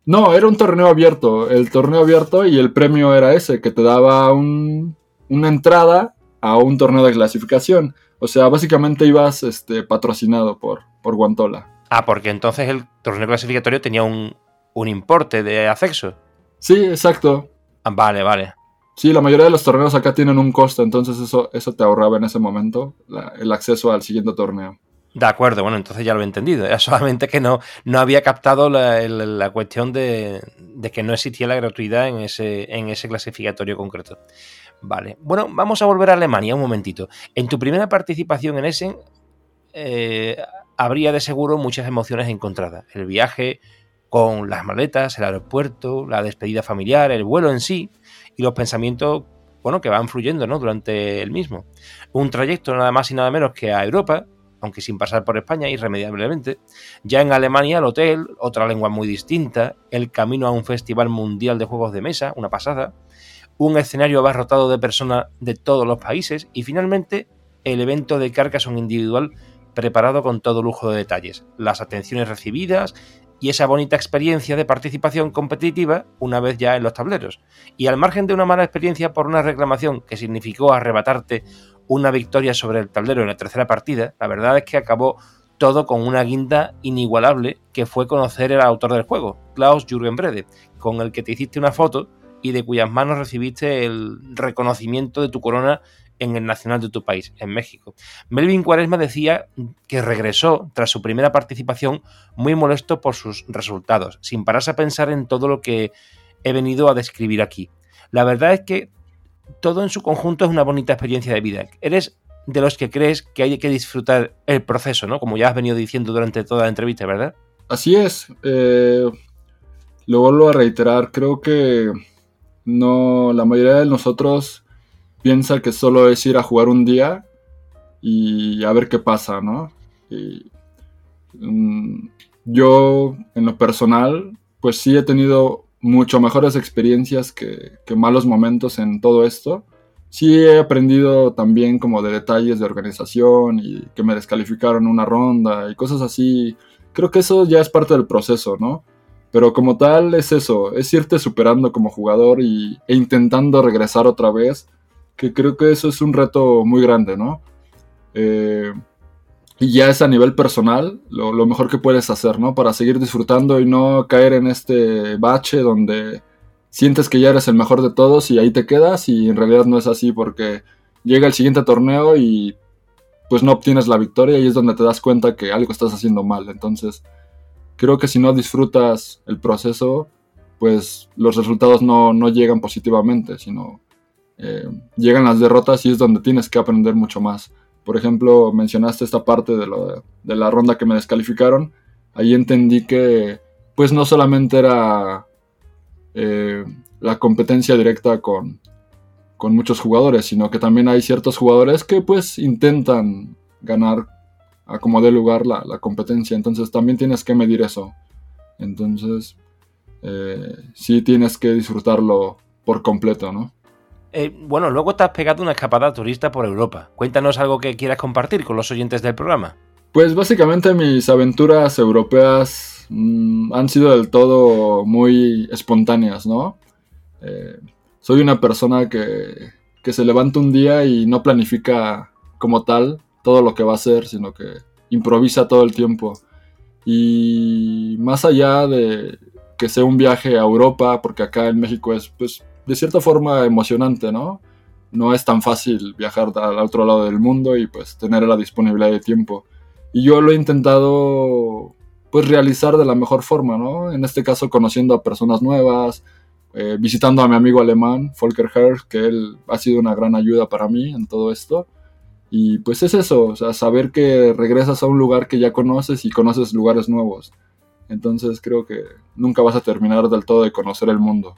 no, era un torneo abierto, el torneo abierto y el premio era ese, que te daba una entrada a un torneo de clasificación. O sea, básicamente ibas este, patrocinado por, por Guantola. Ah, porque entonces el torneo clasificatorio tenía un, importe de acceso. Sí, exacto. Ah, vale, vale. Sí, la mayoría de los torneos acá tienen un costo, entonces eso, eso te ahorraba en ese momento el acceso al siguiente torneo. De acuerdo, bueno, entonces ya lo he entendido. Era (laughs) solamente que no, no había captado la, cuestión de, de, que no existía la gratuidad en ese, en ese clasificatorio concreto. Vale. Bueno, vamos a volver a Alemania un momentito. En tu primera participación en Essen eh, habría de seguro muchas emociones encontradas. El viaje con las maletas, el aeropuerto, la despedida familiar, el vuelo en sí y los pensamientos bueno, que van fluyendo durante el mismo. Un trayecto nada más y nada menos que a Europa, aunque sin pasar por España irremediablemente. Ya en Alemania el hotel, otra lengua muy distinta, el camino a un festival mundial de juegos de mesa, una pasada, un escenario abarrotado de personas de todos los países y finalmente el evento de Carcassonne individual preparado con todo lujo de detalles, las atenciones recibidas y esa bonita experiencia de participación competitiva una vez ya en los tableros. Y al margen de una mala experiencia por una reclamación que significó arrebatarte una victoria sobre el tablero en la tercera partida, la verdad es que acabó todo con una guinda inigualable que fue conocer al autor del juego, Klaus Jürgen Brede, con el que te hiciste una foto y de cuyas manos recibiste el reconocimiento de tu corona en el nacional de tu país, en México. Melvin Cuaresma decía que regresó tras su primera participación muy molesto por sus resultados, sin pararse a pensar en todo lo que he venido a describir aquí. La verdad es que todo en su conjunto es una bonita experiencia de vida. Eres de los que crees que hay que disfrutar el proceso, ¿no? Como ya has venido diciendo durante toda la entrevista, ¿verdad? Así es. Eh, lo vuelvo a reiterar. Creo que no, la mayoría de nosotros piensa que solo es ir a jugar un día y a ver qué pasa, ¿no? Mm, yo, en lo personal, pues sí he tenido mucho mejores experiencias que, que, malos momentos en todo esto. Sí he aprendido también como de detalles de organización y que me descalificaron una ronda y cosas así. Creo que eso ya es parte del proceso, ¿no? Pero como tal es eso, es irte superando como jugador y, e intentando regresar otra vez, que creo que eso es un reto muy grande, ¿no? Eh, y ya es a nivel personal lo, mejor que puedes hacer, ¿no? Para seguir disfrutando y no caer en este bache donde sientes que ya eres el mejor de todos y ahí te quedas y en realidad no es así porque llega el siguiente torneo y pues no obtienes la victoria y es donde te das cuenta que algo estás haciendo mal. Entonces creo que si no disfrutas el proceso, pues los resultados no, llegan positivamente, sino eh, llegan las derrotas y es donde tienes que aprender mucho más. Por ejemplo, mencionaste esta parte de, de la ronda que me descalificaron. Ahí entendí que pues no solamente era eh, la competencia directa con, con muchos jugadores, sino que también hay ciertos jugadores que pues intentan ganar a como dé lugar la, la, competencia. Entonces también tienes que medir eso. Entonces, eh, sí tienes que disfrutarlo por completo, ¿no? Eh, bueno, luego te has pegado una escapada turista por Europa. Cuéntanos algo que quieras compartir con los oyentes del programa. Pues básicamente mis aventuras europeas mmm, han sido del todo muy espontáneas, ¿no? Eh, soy una persona que, que, se levanta un día y no planifica como tal todo lo que va a hacer, sino que improvisa todo el tiempo. Y más allá de que sea un viaje a Europa, porque acá en México es pues de cierta forma emocionante, ¿no? No es tan fácil viajar al otro lado del mundo y pues tener la disponibilidad de tiempo. Y yo lo he intentado pues realizar de la mejor forma, ¿no? En este caso conociendo a personas nuevas, eh, visitando a mi amigo alemán, Volker Herr, que él ha sido una gran ayuda para mí en todo esto. Y pues es eso, saber que regresas a un lugar que ya conoces y conoces lugares nuevos. Entonces creo que nunca vas a terminar del todo de conocer el mundo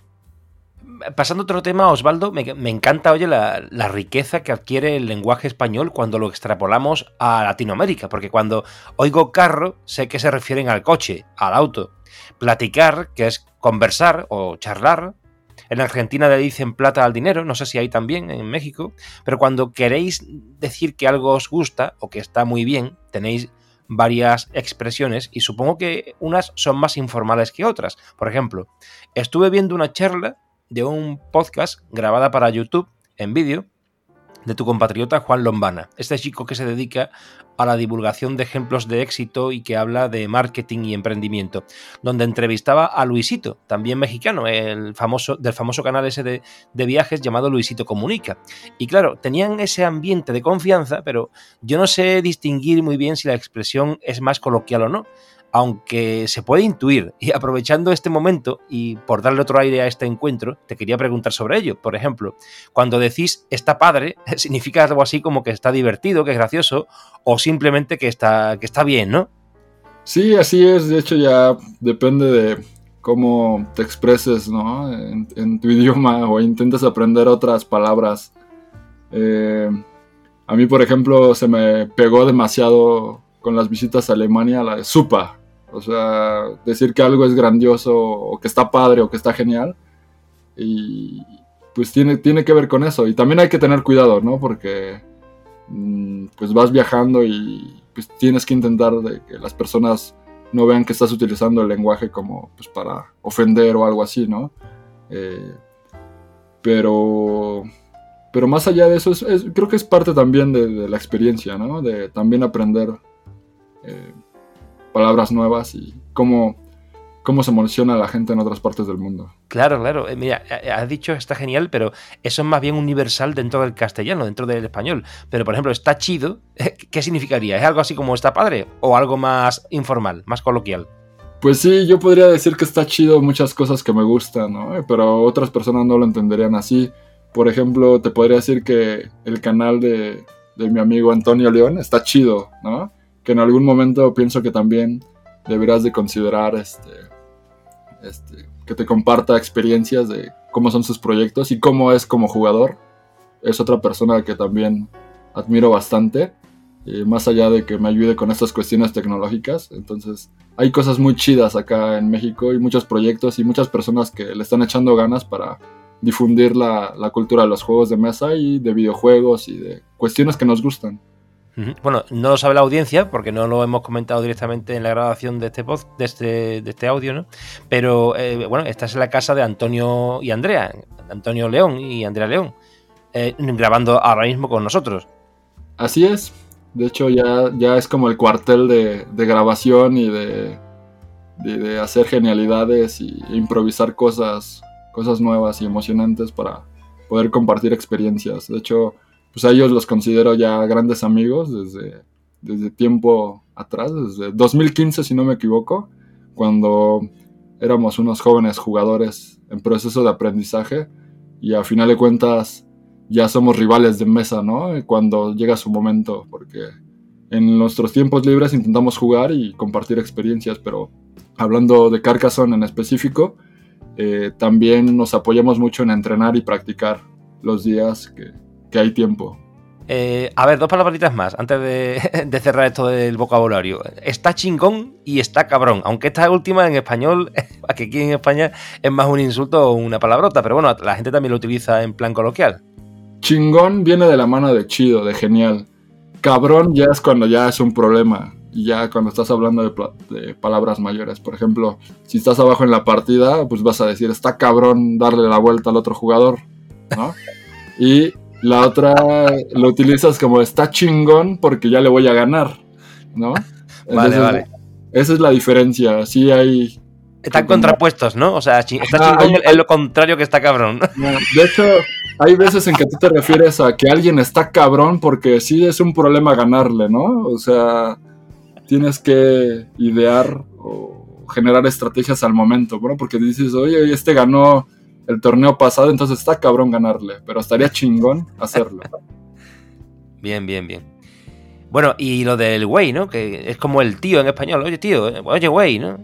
pasando a otro tema, Osvaldo, me, me encanta, oye, la, la, riqueza que adquiere el lenguaje español cuando lo extrapolamos a Latinoamérica, porque cuando oigo carro, sé que se refieren al coche, al auto. Platicar, que es conversar o charlar. En Argentina le dicen plata al dinero, no sé si hay también en México, pero cuando queréis decir que algo os gusta o que está muy bien, tenéis varias expresiones y supongo que unas son más informales que otras. Por ejemplo, estuve viendo una charla de un podcast grabada para YouTube en vídeo de tu compatriota Juan Lombana, este chico que se dedica a la divulgación de ejemplos de éxito y que habla de marketing y emprendimiento, donde entrevistaba a Luisito, también mexicano, el famoso, del famoso canal ese de, de viajes llamado Luisito Comunica. Y claro, tenían ese ambiente de confianza, pero yo no sé distinguir muy bien si la expresión es más coloquial o no aunque se puede intuir. (laughs) Y aprovechando este momento y por darle otro aire a este encuentro, te quería preguntar sobre ello. Por ejemplo, cuando decís está padre, (laughs) significa algo así como que está divertido, que es gracioso, o simplemente que está, que está bien, ¿no? Sí, así es. De hecho, ya depende de cómo te expreses, ¿no? En, tu (laughs) idioma o intentes aprender otras palabras. Eh, a mí, por ejemplo, se me pegó demasiado con las visitas a Alemania la de supa. O sea, decir que algo es grandioso o que está padre o que está genial. Y pues tiene, tiene que ver con eso. Y también hay que tener cuidado, ¿no? Porque mm, pues vas viajando y pues tienes que intentar de que las personas no vean que estás utilizando el lenguaje como pues para ofender o algo así, ¿no? Eh, pero pero más allá de eso, es, creo que es parte también de, de, la experiencia, ¿no? De también aprender eh, palabras nuevas y cómo, cómo se emociona la gente en otras partes del mundo. Claro, claro. Eh, mira, eh, has dicho está genial, pero eso es más bien universal dentro del castellano, dentro del español. Pero, por ejemplo, está chido, ¿qué significaría? ¿Es algo así como está padre? ¿O algo más informal, más coloquial? Pues sí, yo podría decir que está chido muchas cosas que me gustan, ¿no? Pero otras personas no lo entenderían así. Por ejemplo, te podría decir que el canal de, de mi amigo Antonio León está chido, ¿no? Que en algún momento pienso que también deberás de considerar este, este, que te comparta experiencias de cómo son sus proyectos y cómo es como jugador. Es otra persona que también admiro bastante, eh, más allá de que me ayude con estas cuestiones tecnológicas. Entonces, hay cosas muy chidas acá en México y muchos proyectos y muchas personas que le están echando ganas para difundir la, la cultura de los juegos de mesa y de videojuegos y de cuestiones que nos gustan. Bueno, no lo sabe la audiencia porque no lo hemos comentado directamente en la grabación de este post, de este, de este audio, ¿no? Pero eh, bueno, esta es la casa de Antonio y Andrea, Antonio León y Andrea León, eh, grabando ahora mismo con nosotros. Así es. De hecho, ya, ya es como el cuartel de, de grabación y de, de, de, hacer genialidades y improvisar cosas, cosas nuevas y emocionantes para poder compartir experiencias. De hecho, pues a ellos los considero ya grandes amigos desde, desde tiempo atrás, desde 2015 si no me equivoco, cuando éramos unos jóvenes jugadores en proceso de aprendizaje y a final de cuentas ya somos rivales de mesa, ¿no? Cuando llega su momento, porque en nuestros tiempos libres intentamos jugar y compartir experiencias, pero hablando de Carcassonne en específico, eh, también nos apoyamos mucho en entrenar y practicar los días que, que hay tiempo. Eh, a ver, dos palabritas más antes de, (laughs) de, cerrar esto del vocabulario. Está chingón y está cabrón. Aunque esta última en español, (laughs) aquí en España es más un insulto o una palabrota, pero bueno, la gente también lo utiliza en plan coloquial. Chingón viene de la mano de chido, de genial. Cabrón ya es cuando ya es un problema. Ya cuando estás hablando de, de, palabras mayores. Por ejemplo, si estás abajo en la partida, pues vas a decir, está cabrón darle la vuelta al otro jugador. ¿no? (laughs) y la otra lo utilizas como está chingón porque ya le voy a ganar, ¿no? Entonces, vale, vale. Esa es la diferencia. Sí hay. Están contrapuestos, ¿no? O sea, está chingón hay, es lo contrario que está cabrón. (laughs) De hecho, hay veces en que tú te refieres a que alguien está cabrón porque sí es un problema ganarle, ¿no? O sea, tienes que idear o generar estrategias al momento, ¿no? Porque dices, oye, este ganó el torneo pasado, entonces está cabrón ganarle, pero estaría chingón hacerlo. (laughs) Bien, bien, bien. Bueno, y lo del güey, ¿no? Que es como el tío en español. Oye, tío, oye, güey, ¿no?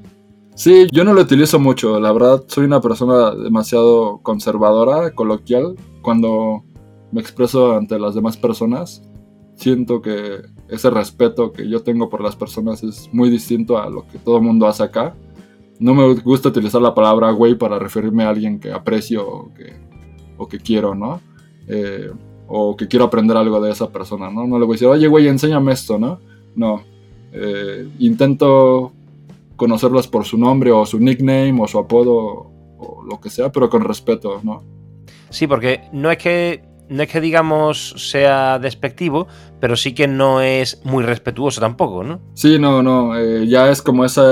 Sí, yo no lo utilizo mucho. La verdad, soy una persona demasiado conservadora, coloquial. Cuando me expreso ante las demás personas, siento que ese respeto que yo tengo por las personas es muy distinto a lo que todo el mundo hace acá no me gusta utilizar la palabra güey para referirme a alguien que aprecio o que, o que quiero, ¿no? Eh, o que quiero aprender algo de esa persona, ¿no? No le voy a decir, oye, güey, enséñame esto, ¿no? No. Eh, intento conocerlos por su nombre o su nickname o su apodo o lo que sea, pero con respeto, ¿no? Sí, porque no es que no es que digamos sea despectivo, pero sí que no es muy respetuoso tampoco, ¿no? Sí, no, no, eh, ya es como esa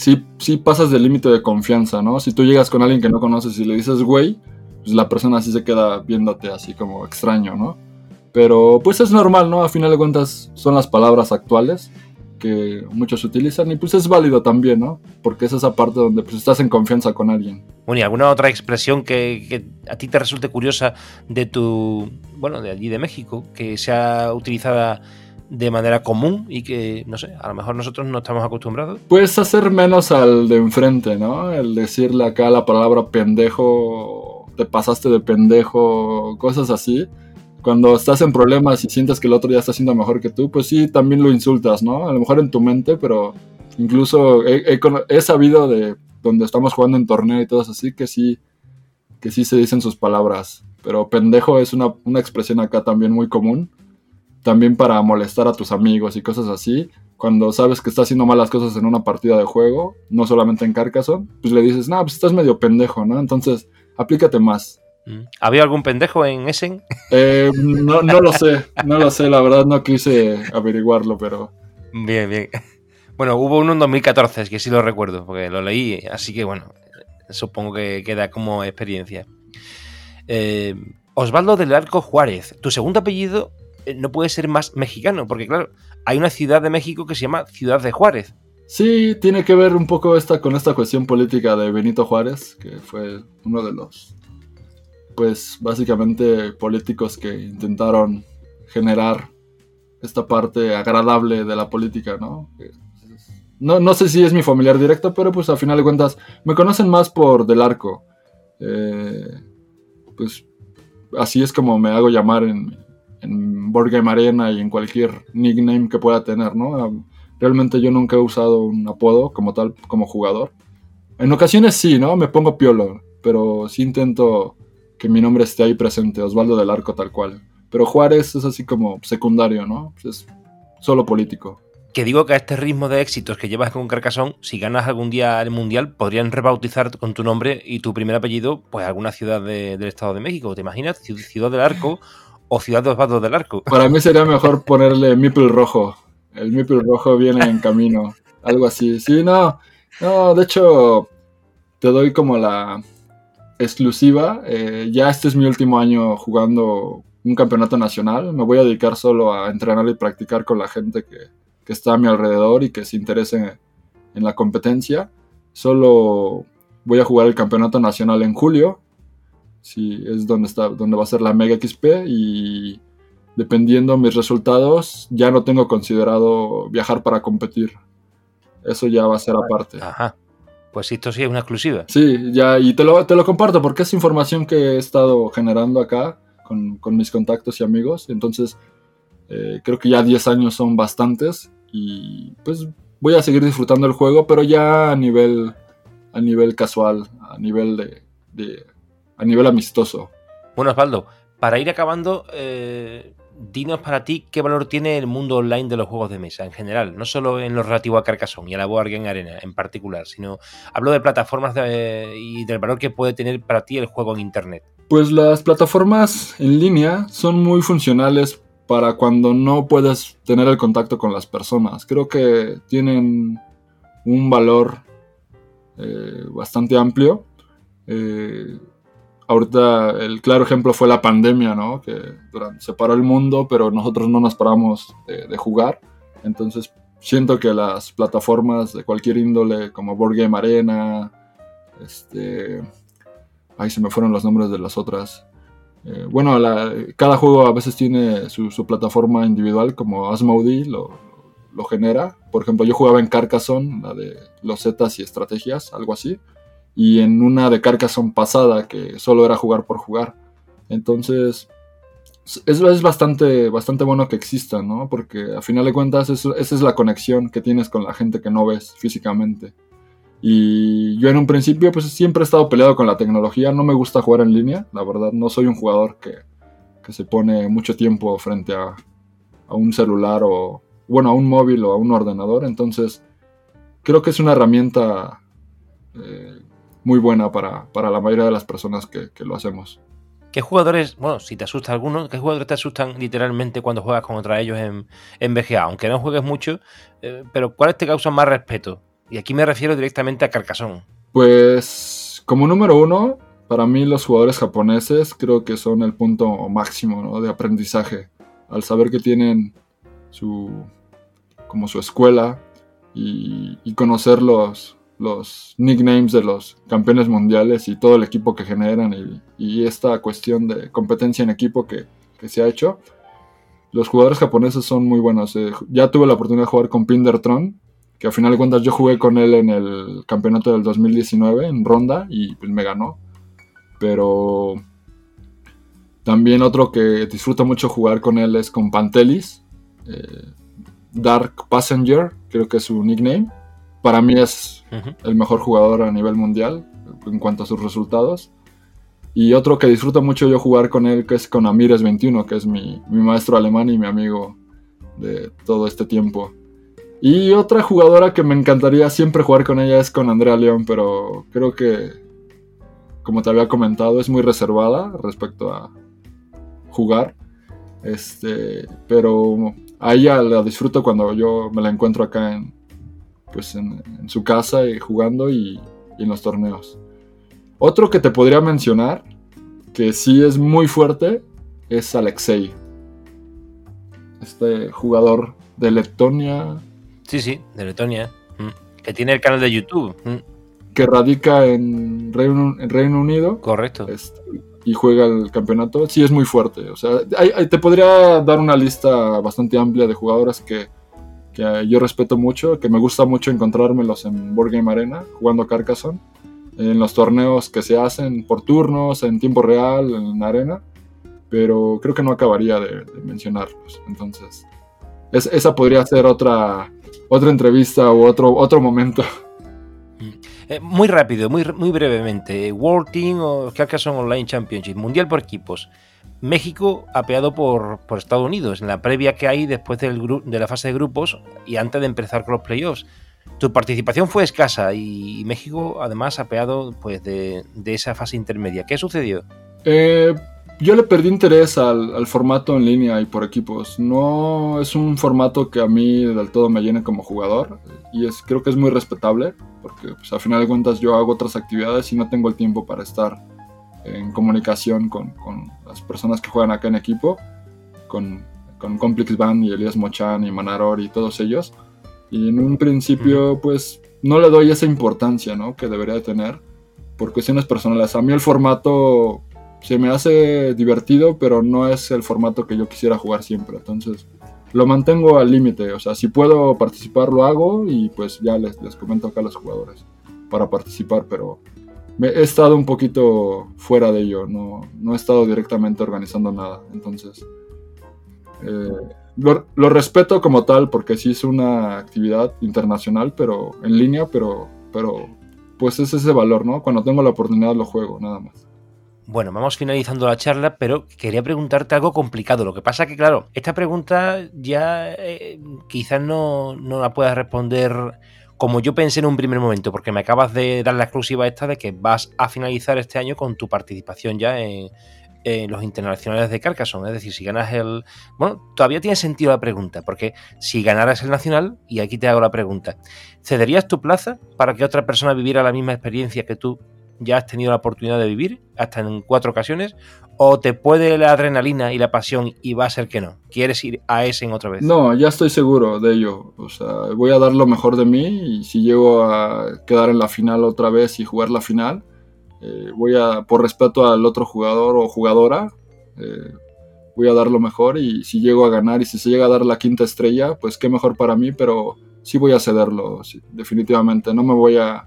sí, sí pasas del límite de confianza, ¿no? Si tú llegas con alguien que no conoces y le dices güey, pues la persona así se queda viéndote así como extraño, ¿no? Pero pues es normal, ¿no? A final de cuentas son las palabras actuales que muchos utilizan y pues es válido también, ¿no? Porque es esa parte donde pues estás en confianza con alguien. Bueno, ¿y alguna otra expresión que, que, a ti te resulte curiosa de tu, bueno, de allí de México, que sea utilizada de manera común y que, no sé, a lo mejor nosotros no estamos acostumbrados. Puedes hacer menos al de enfrente, ¿no? El decirle acá la palabra pendejo, te pasaste de pendejo, cosas así. Cuando estás en problemas y sientes que el otro ya está haciendo mejor que tú, pues sí, también lo insultas, ¿no? A lo mejor en tu mente, pero incluso he sabido de donde estamos jugando en torneo y todo así, que sí, que sí se dicen sus palabras. Pero pendejo es una, una expresión acá también muy común también para molestar a tus amigos y cosas así. Cuando sabes que estás haciendo malas cosas en una partida de juego, no solamente en Carcassonne, pues le dices, no, pues estás medio pendejo, ¿no? Entonces, aplícate más. Mm. ¿Había algún pendejo en Essen? (laughs) Eh, no, no lo sé, no lo sé, la verdad no quise averiguarlo, pero... Bien, bien. (laughs) Bueno, hubo uno en 2014, que sí lo recuerdo, porque lo leí, así que bueno, supongo que queda como experiencia. Eh, Osvaldo del Arco Juárez, tu segundo apellido no puede ser más mexicano, porque claro, hay una ciudad de México que se llama Ciudad de Juárez. Sí, tiene que ver un poco esta, con esta cuestión política de Benito Juárez, que fue uno de los, pues básicamente políticos que intentaron generar esta parte agradable de la política, ¿no? No, no sé si es mi familiar directo, pero pues a final de cuentas me conocen más por Del Arco. Eh, pues así es como me hago llamar en, en Game Arena y en cualquier nickname que pueda tener, ¿no? Realmente yo nunca he usado un apodo como tal, como jugador. En ocasiones sí, ¿no? Me pongo piolo, pero sí intento que mi nombre esté ahí presente, Osvaldo del Arco tal cual. Pero Juárez es así como secundario, ¿no? Es solo político. Que digo que a este ritmo de éxitos que llevas con Carcassonne, si ganas algún día el Mundial, podrían rebautizar con tu nombre y tu primer apellido, pues alguna ciudad de, del Estado de México. ¿Te imaginas? Ciudad del Arco o Ciudad de Osvaldo del Arco. Para mí sería mejor ponerle Mipel Rojo. El Mipel Rojo viene en camino. Algo así. Sí, no. No, de hecho, te doy como la exclusiva. Eh, ya este es mi último año jugando un campeonato nacional. Me voy a dedicar solo a entrenar y practicar con la gente que, que está a mi alrededor y que se interese en la competencia. Solo voy a jugar el campeonato nacional en julio Sí, es donde, está, donde va a ser la Mega XP y dependiendo mis resultados, ya no tengo considerado viajar para competir. Eso ya va a ser aparte. Ajá. Pues esto sí es una exclusiva. Sí, ya, y te lo, te lo comparto porque es información que he estado generando acá con, con mis contactos y amigos. Entonces, eh, creo que ya 10 años son bastantes y pues voy a seguir disfrutando el juego, pero ya a nivel, a nivel casual, a nivel de, de a nivel amistoso. Bueno, Osvaldo, para ir acabando, eh, dinos para ti qué valor tiene el mundo online de los juegos de mesa en general, no solo en lo relativo a Carcassonne y a la Board Game Arena en particular, sino hablo de plataformas y del valor que puede tener para ti el juego en Internet. Pues las plataformas en línea son muy funcionales para cuando no puedes tener el contacto con las personas. Creo que tienen un valor eh, bastante amplio. Eh, ahorita el claro ejemplo fue la pandemia, ¿no? Que durante, se paró el mundo, pero nosotros no nos paramos de, jugar. Entonces siento que las plataformas de cualquier índole, como Board Game Arena, este... Ahí se me fueron los nombres de las otras. Eh, bueno, cada juego a veces tiene su, plataforma individual, como Asmodee lo, lo, genera. Por ejemplo, yo jugaba en Carcassonne, la de los Zetas y estrategias, algo así y en una de Carcassonne pasada que solo era jugar por jugar. Entonces, es, es bastante, bastante bueno que exista, ¿no? Porque a final de cuentas esa es la conexión que tienes con la gente que no ves físicamente. Y yo en un principio pues siempre he estado peleado con la tecnología, no me gusta jugar en línea, la verdad, no soy un jugador que, que se pone mucho tiempo frente a, a un celular o, bueno, a un móvil o a un ordenador, entonces creo que es una herramienta eh, muy buena para, la mayoría de las personas que, lo hacemos. ¿Qué jugadores, bueno, si te asusta alguno, qué jugadores te asustan literalmente cuando juegas contra ellos en, en BGA? Aunque no juegues mucho, eh, pero ¿cuáles te causan más respeto? Y aquí me refiero directamente a Carcassonne. Pues, como número uno, para mí los jugadores japoneses creo que son el punto máximo de aprendizaje. Al saber que tienen su, como su escuela y, y conocer los, los nicknames de los campeones mundiales y todo el equipo que generan y, esta cuestión de competencia en equipo que, se ha hecho. Los jugadores japoneses son muy buenos. Eh, ya tuve la oportunidad de jugar con Pindertron, que a final de cuentas yo jugué con él en el campeonato del 2019 en ronda y pues me ganó. Pero también otro que disfruto mucho jugar con él es con Pantelis. Eh, Dark Passenger, creo que es su nickname para mí es el mejor jugador a nivel mundial en cuanto a sus resultados. Y otro que disfruto mucho yo jugar con él, que es con Amires 21, que es mi, maestro alemán y mi amigo de todo este tiempo. Y otra jugadora que me encantaría siempre jugar con ella es con Andrea León, pero creo que, como te había comentado, es muy reservada respecto a jugar. Este, pero a ella la disfruto cuando yo me la encuentro acá en, pues en, su casa y jugando y, en los torneos. Otro que te podría mencionar, que sí es muy fuerte, es Alexei. Este jugador de Letonia. Sí, sí, de Letonia. Mm. Que tiene el canal de YouTube. Mm. Que radica en Reino, en Reino Unido. Correcto. Este, y juega el campeonato. Sí, es muy fuerte. O sea, te podría dar una lista bastante amplia de jugadores que que yo respeto mucho, que me gusta mucho encontrármelos en Board Game Arena, jugando Carcassonne, en los torneos que se hacen por turnos, en tiempo real, en arena, pero creo que no acabaría de, mencionarlos. Entonces, esa podría ser otra, otra entrevista o otro, otro momento. Eh, muy rápido, muy, muy brevemente. World Team o Carcassonne Online Championship, Mundial por equipos. México apeado por, por Estados Unidos, en la previa que hay después del de la fase de grupos y antes de empezar con los playoffs. Tu participación fue escasa y México además apeado pues, de, de esa fase intermedia. ¿Qué sucedió? Eh, yo le perdí interés al, formato en línea y por equipos. No es un formato que a mí del todo me llene como jugador y es, creo que es muy respetable porque pues, a final de cuentas yo hago otras actividades y no tengo el tiempo para estar en comunicación con, con, las personas que juegan acá en equipo, con, con Complex Band y Elías Mochan y Manaror y todos ellos. Y en un principio, pues no le doy esa importancia ¿no? que debería de tener por cuestiones personales. A mí el formato se me hace divertido, pero no es el formato que yo quisiera jugar siempre. Entonces lo mantengo al límite. O sea, si puedo participar, lo hago y pues ya les, les comento acá a los jugadores para participar, pero he estado un poquito fuera de ello, no, no he estado directamente organizando nada. Entonces, eh, lo, respeto como tal porque sí es una actividad internacional, pero en línea, pero, pero pues es ese valor, ¿no? Cuando tengo la oportunidad lo juego, nada más. Bueno, vamos finalizando la charla, pero quería preguntarte algo complicado. Lo que pasa que, claro, esta pregunta ya eh, quizás no, no la puedas responder como yo pensé en un primer momento, porque me acabas de dar la exclusiva esta de que vas a finalizar este año con tu participación ya en, los internacionales de Carcassonne. Es decir, si ganas el. Bueno, todavía tiene sentido la pregunta, porque si ganaras el nacional, y aquí te hago la pregunta, ¿cederías tu plaza para que otra persona viviera la misma experiencia que tú ya has tenido la oportunidad de vivir, hasta en cuatro ocasiones, o te puede la adrenalina y la pasión y va a ser que no? ¿Quieres ir a ese en otra vez? No, ya estoy seguro de ello. O sea, voy a dar lo mejor de mí y si llego a quedar en la final otra vez y jugar la final, eh, voy a, por respeto al otro jugador o jugadora, eh, voy a dar lo mejor y si llego a ganar y si se llega a dar la quinta estrella, pues qué mejor para mí, pero sí voy a cederlo, definitivamente. No me voy a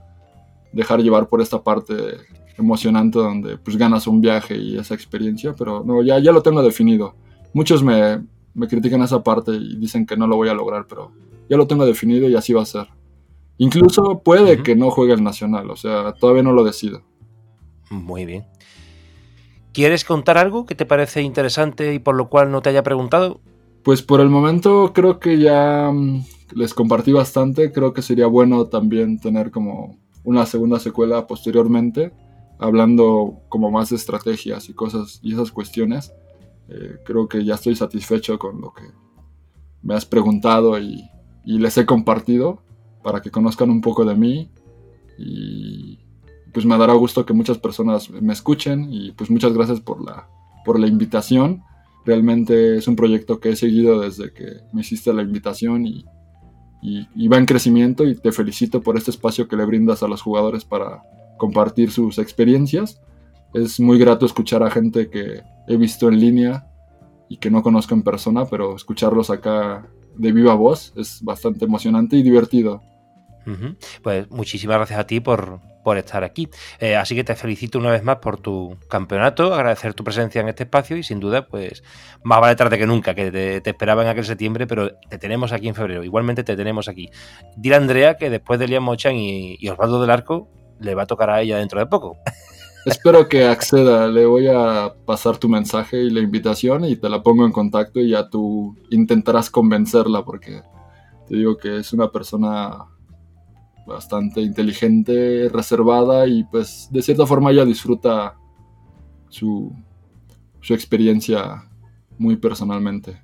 dejar llevar por esta parte emocionante donde pues ganas un viaje y esa experiencia, pero no, ya, ya lo tengo definido. Muchos me, me critican esa parte y dicen que no lo voy a lograr, pero ya lo tengo definido y así va a ser. Incluso puede que no juegue el Nacional, o sea, todavía no lo decido. Muy bien. ¿Quieres contar algo que te parece interesante y por lo cual no te haya preguntado? Pues por el momento creo que ya mm, les compartí bastante, creo que sería bueno también tener como una segunda secuela posteriormente, hablando como más de estrategias y cosas y esas cuestiones. Eh, creo que ya estoy satisfecho con lo que me has preguntado y, les he compartido para que conozcan un poco de mí y pues me dará gusto que muchas personas me escuchen y pues muchas gracias por la, por la invitación. Realmente es un proyecto que he seguido desde que me hiciste la invitación y, y, va en crecimiento y te felicito por este espacio que le brindas a los jugadores para compartir sus experiencias. Es muy grato escuchar a gente que he visto en línea y que no conozco en persona, pero escucharlos acá de viva voz es bastante emocionante y divertido. Pues muchísimas gracias a ti por, por estar aquí. Eh, así que te felicito una vez más por tu campeonato, agradecer tu presencia en este espacio y sin duda, pues más vale tarde que nunca, que te, esperaba en aquel septiembre, pero te tenemos aquí en febrero. Igualmente te tenemos aquí. Dile a Andrea que después de Liam Mochan y, y Osvaldo del Arco, le va a tocar a ella dentro de poco. (laughs) Espero que acceda, le voy a pasar tu mensaje y la invitación y te la pongo en contacto y ya tú intentarás convencerla porque te digo que es una persona bastante inteligente, reservada y pues de cierta forma ella disfruta su, su experiencia muy personalmente.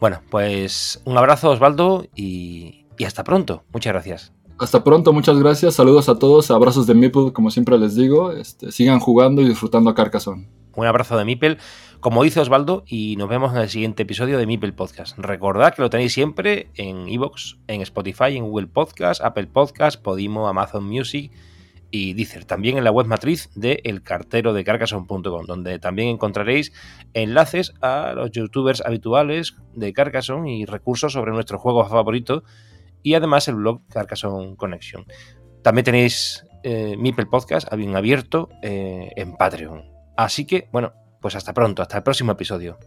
Bueno, pues un abrazo Osvaldo y, y, hasta pronto. Muchas gracias. Hasta pronto, muchas gracias. Saludos a todos, abrazos de Meeple, como siempre les digo. Este, sigan jugando y disfrutando a Carcassonne. Un abrazo de Mipel, como dice Osvaldo, y nos vemos en el siguiente episodio de Mipel Podcast. Recordad que lo tenéis siempre en Evox, en Spotify, en Google Podcast, Apple Podcast, Podimo, Amazon Music y Deezer. También en la web matriz de elcarterodecarcason.com, donde también encontraréis enlaces a los youtubers habituales de Carcassonne y recursos sobre nuestro juego favorito y además el blog Carcassonne Connection. También tenéis eh, Mipel Podcast abierto eh, en Patreon Así que, bueno, pues hasta pronto, hasta el próximo episodio.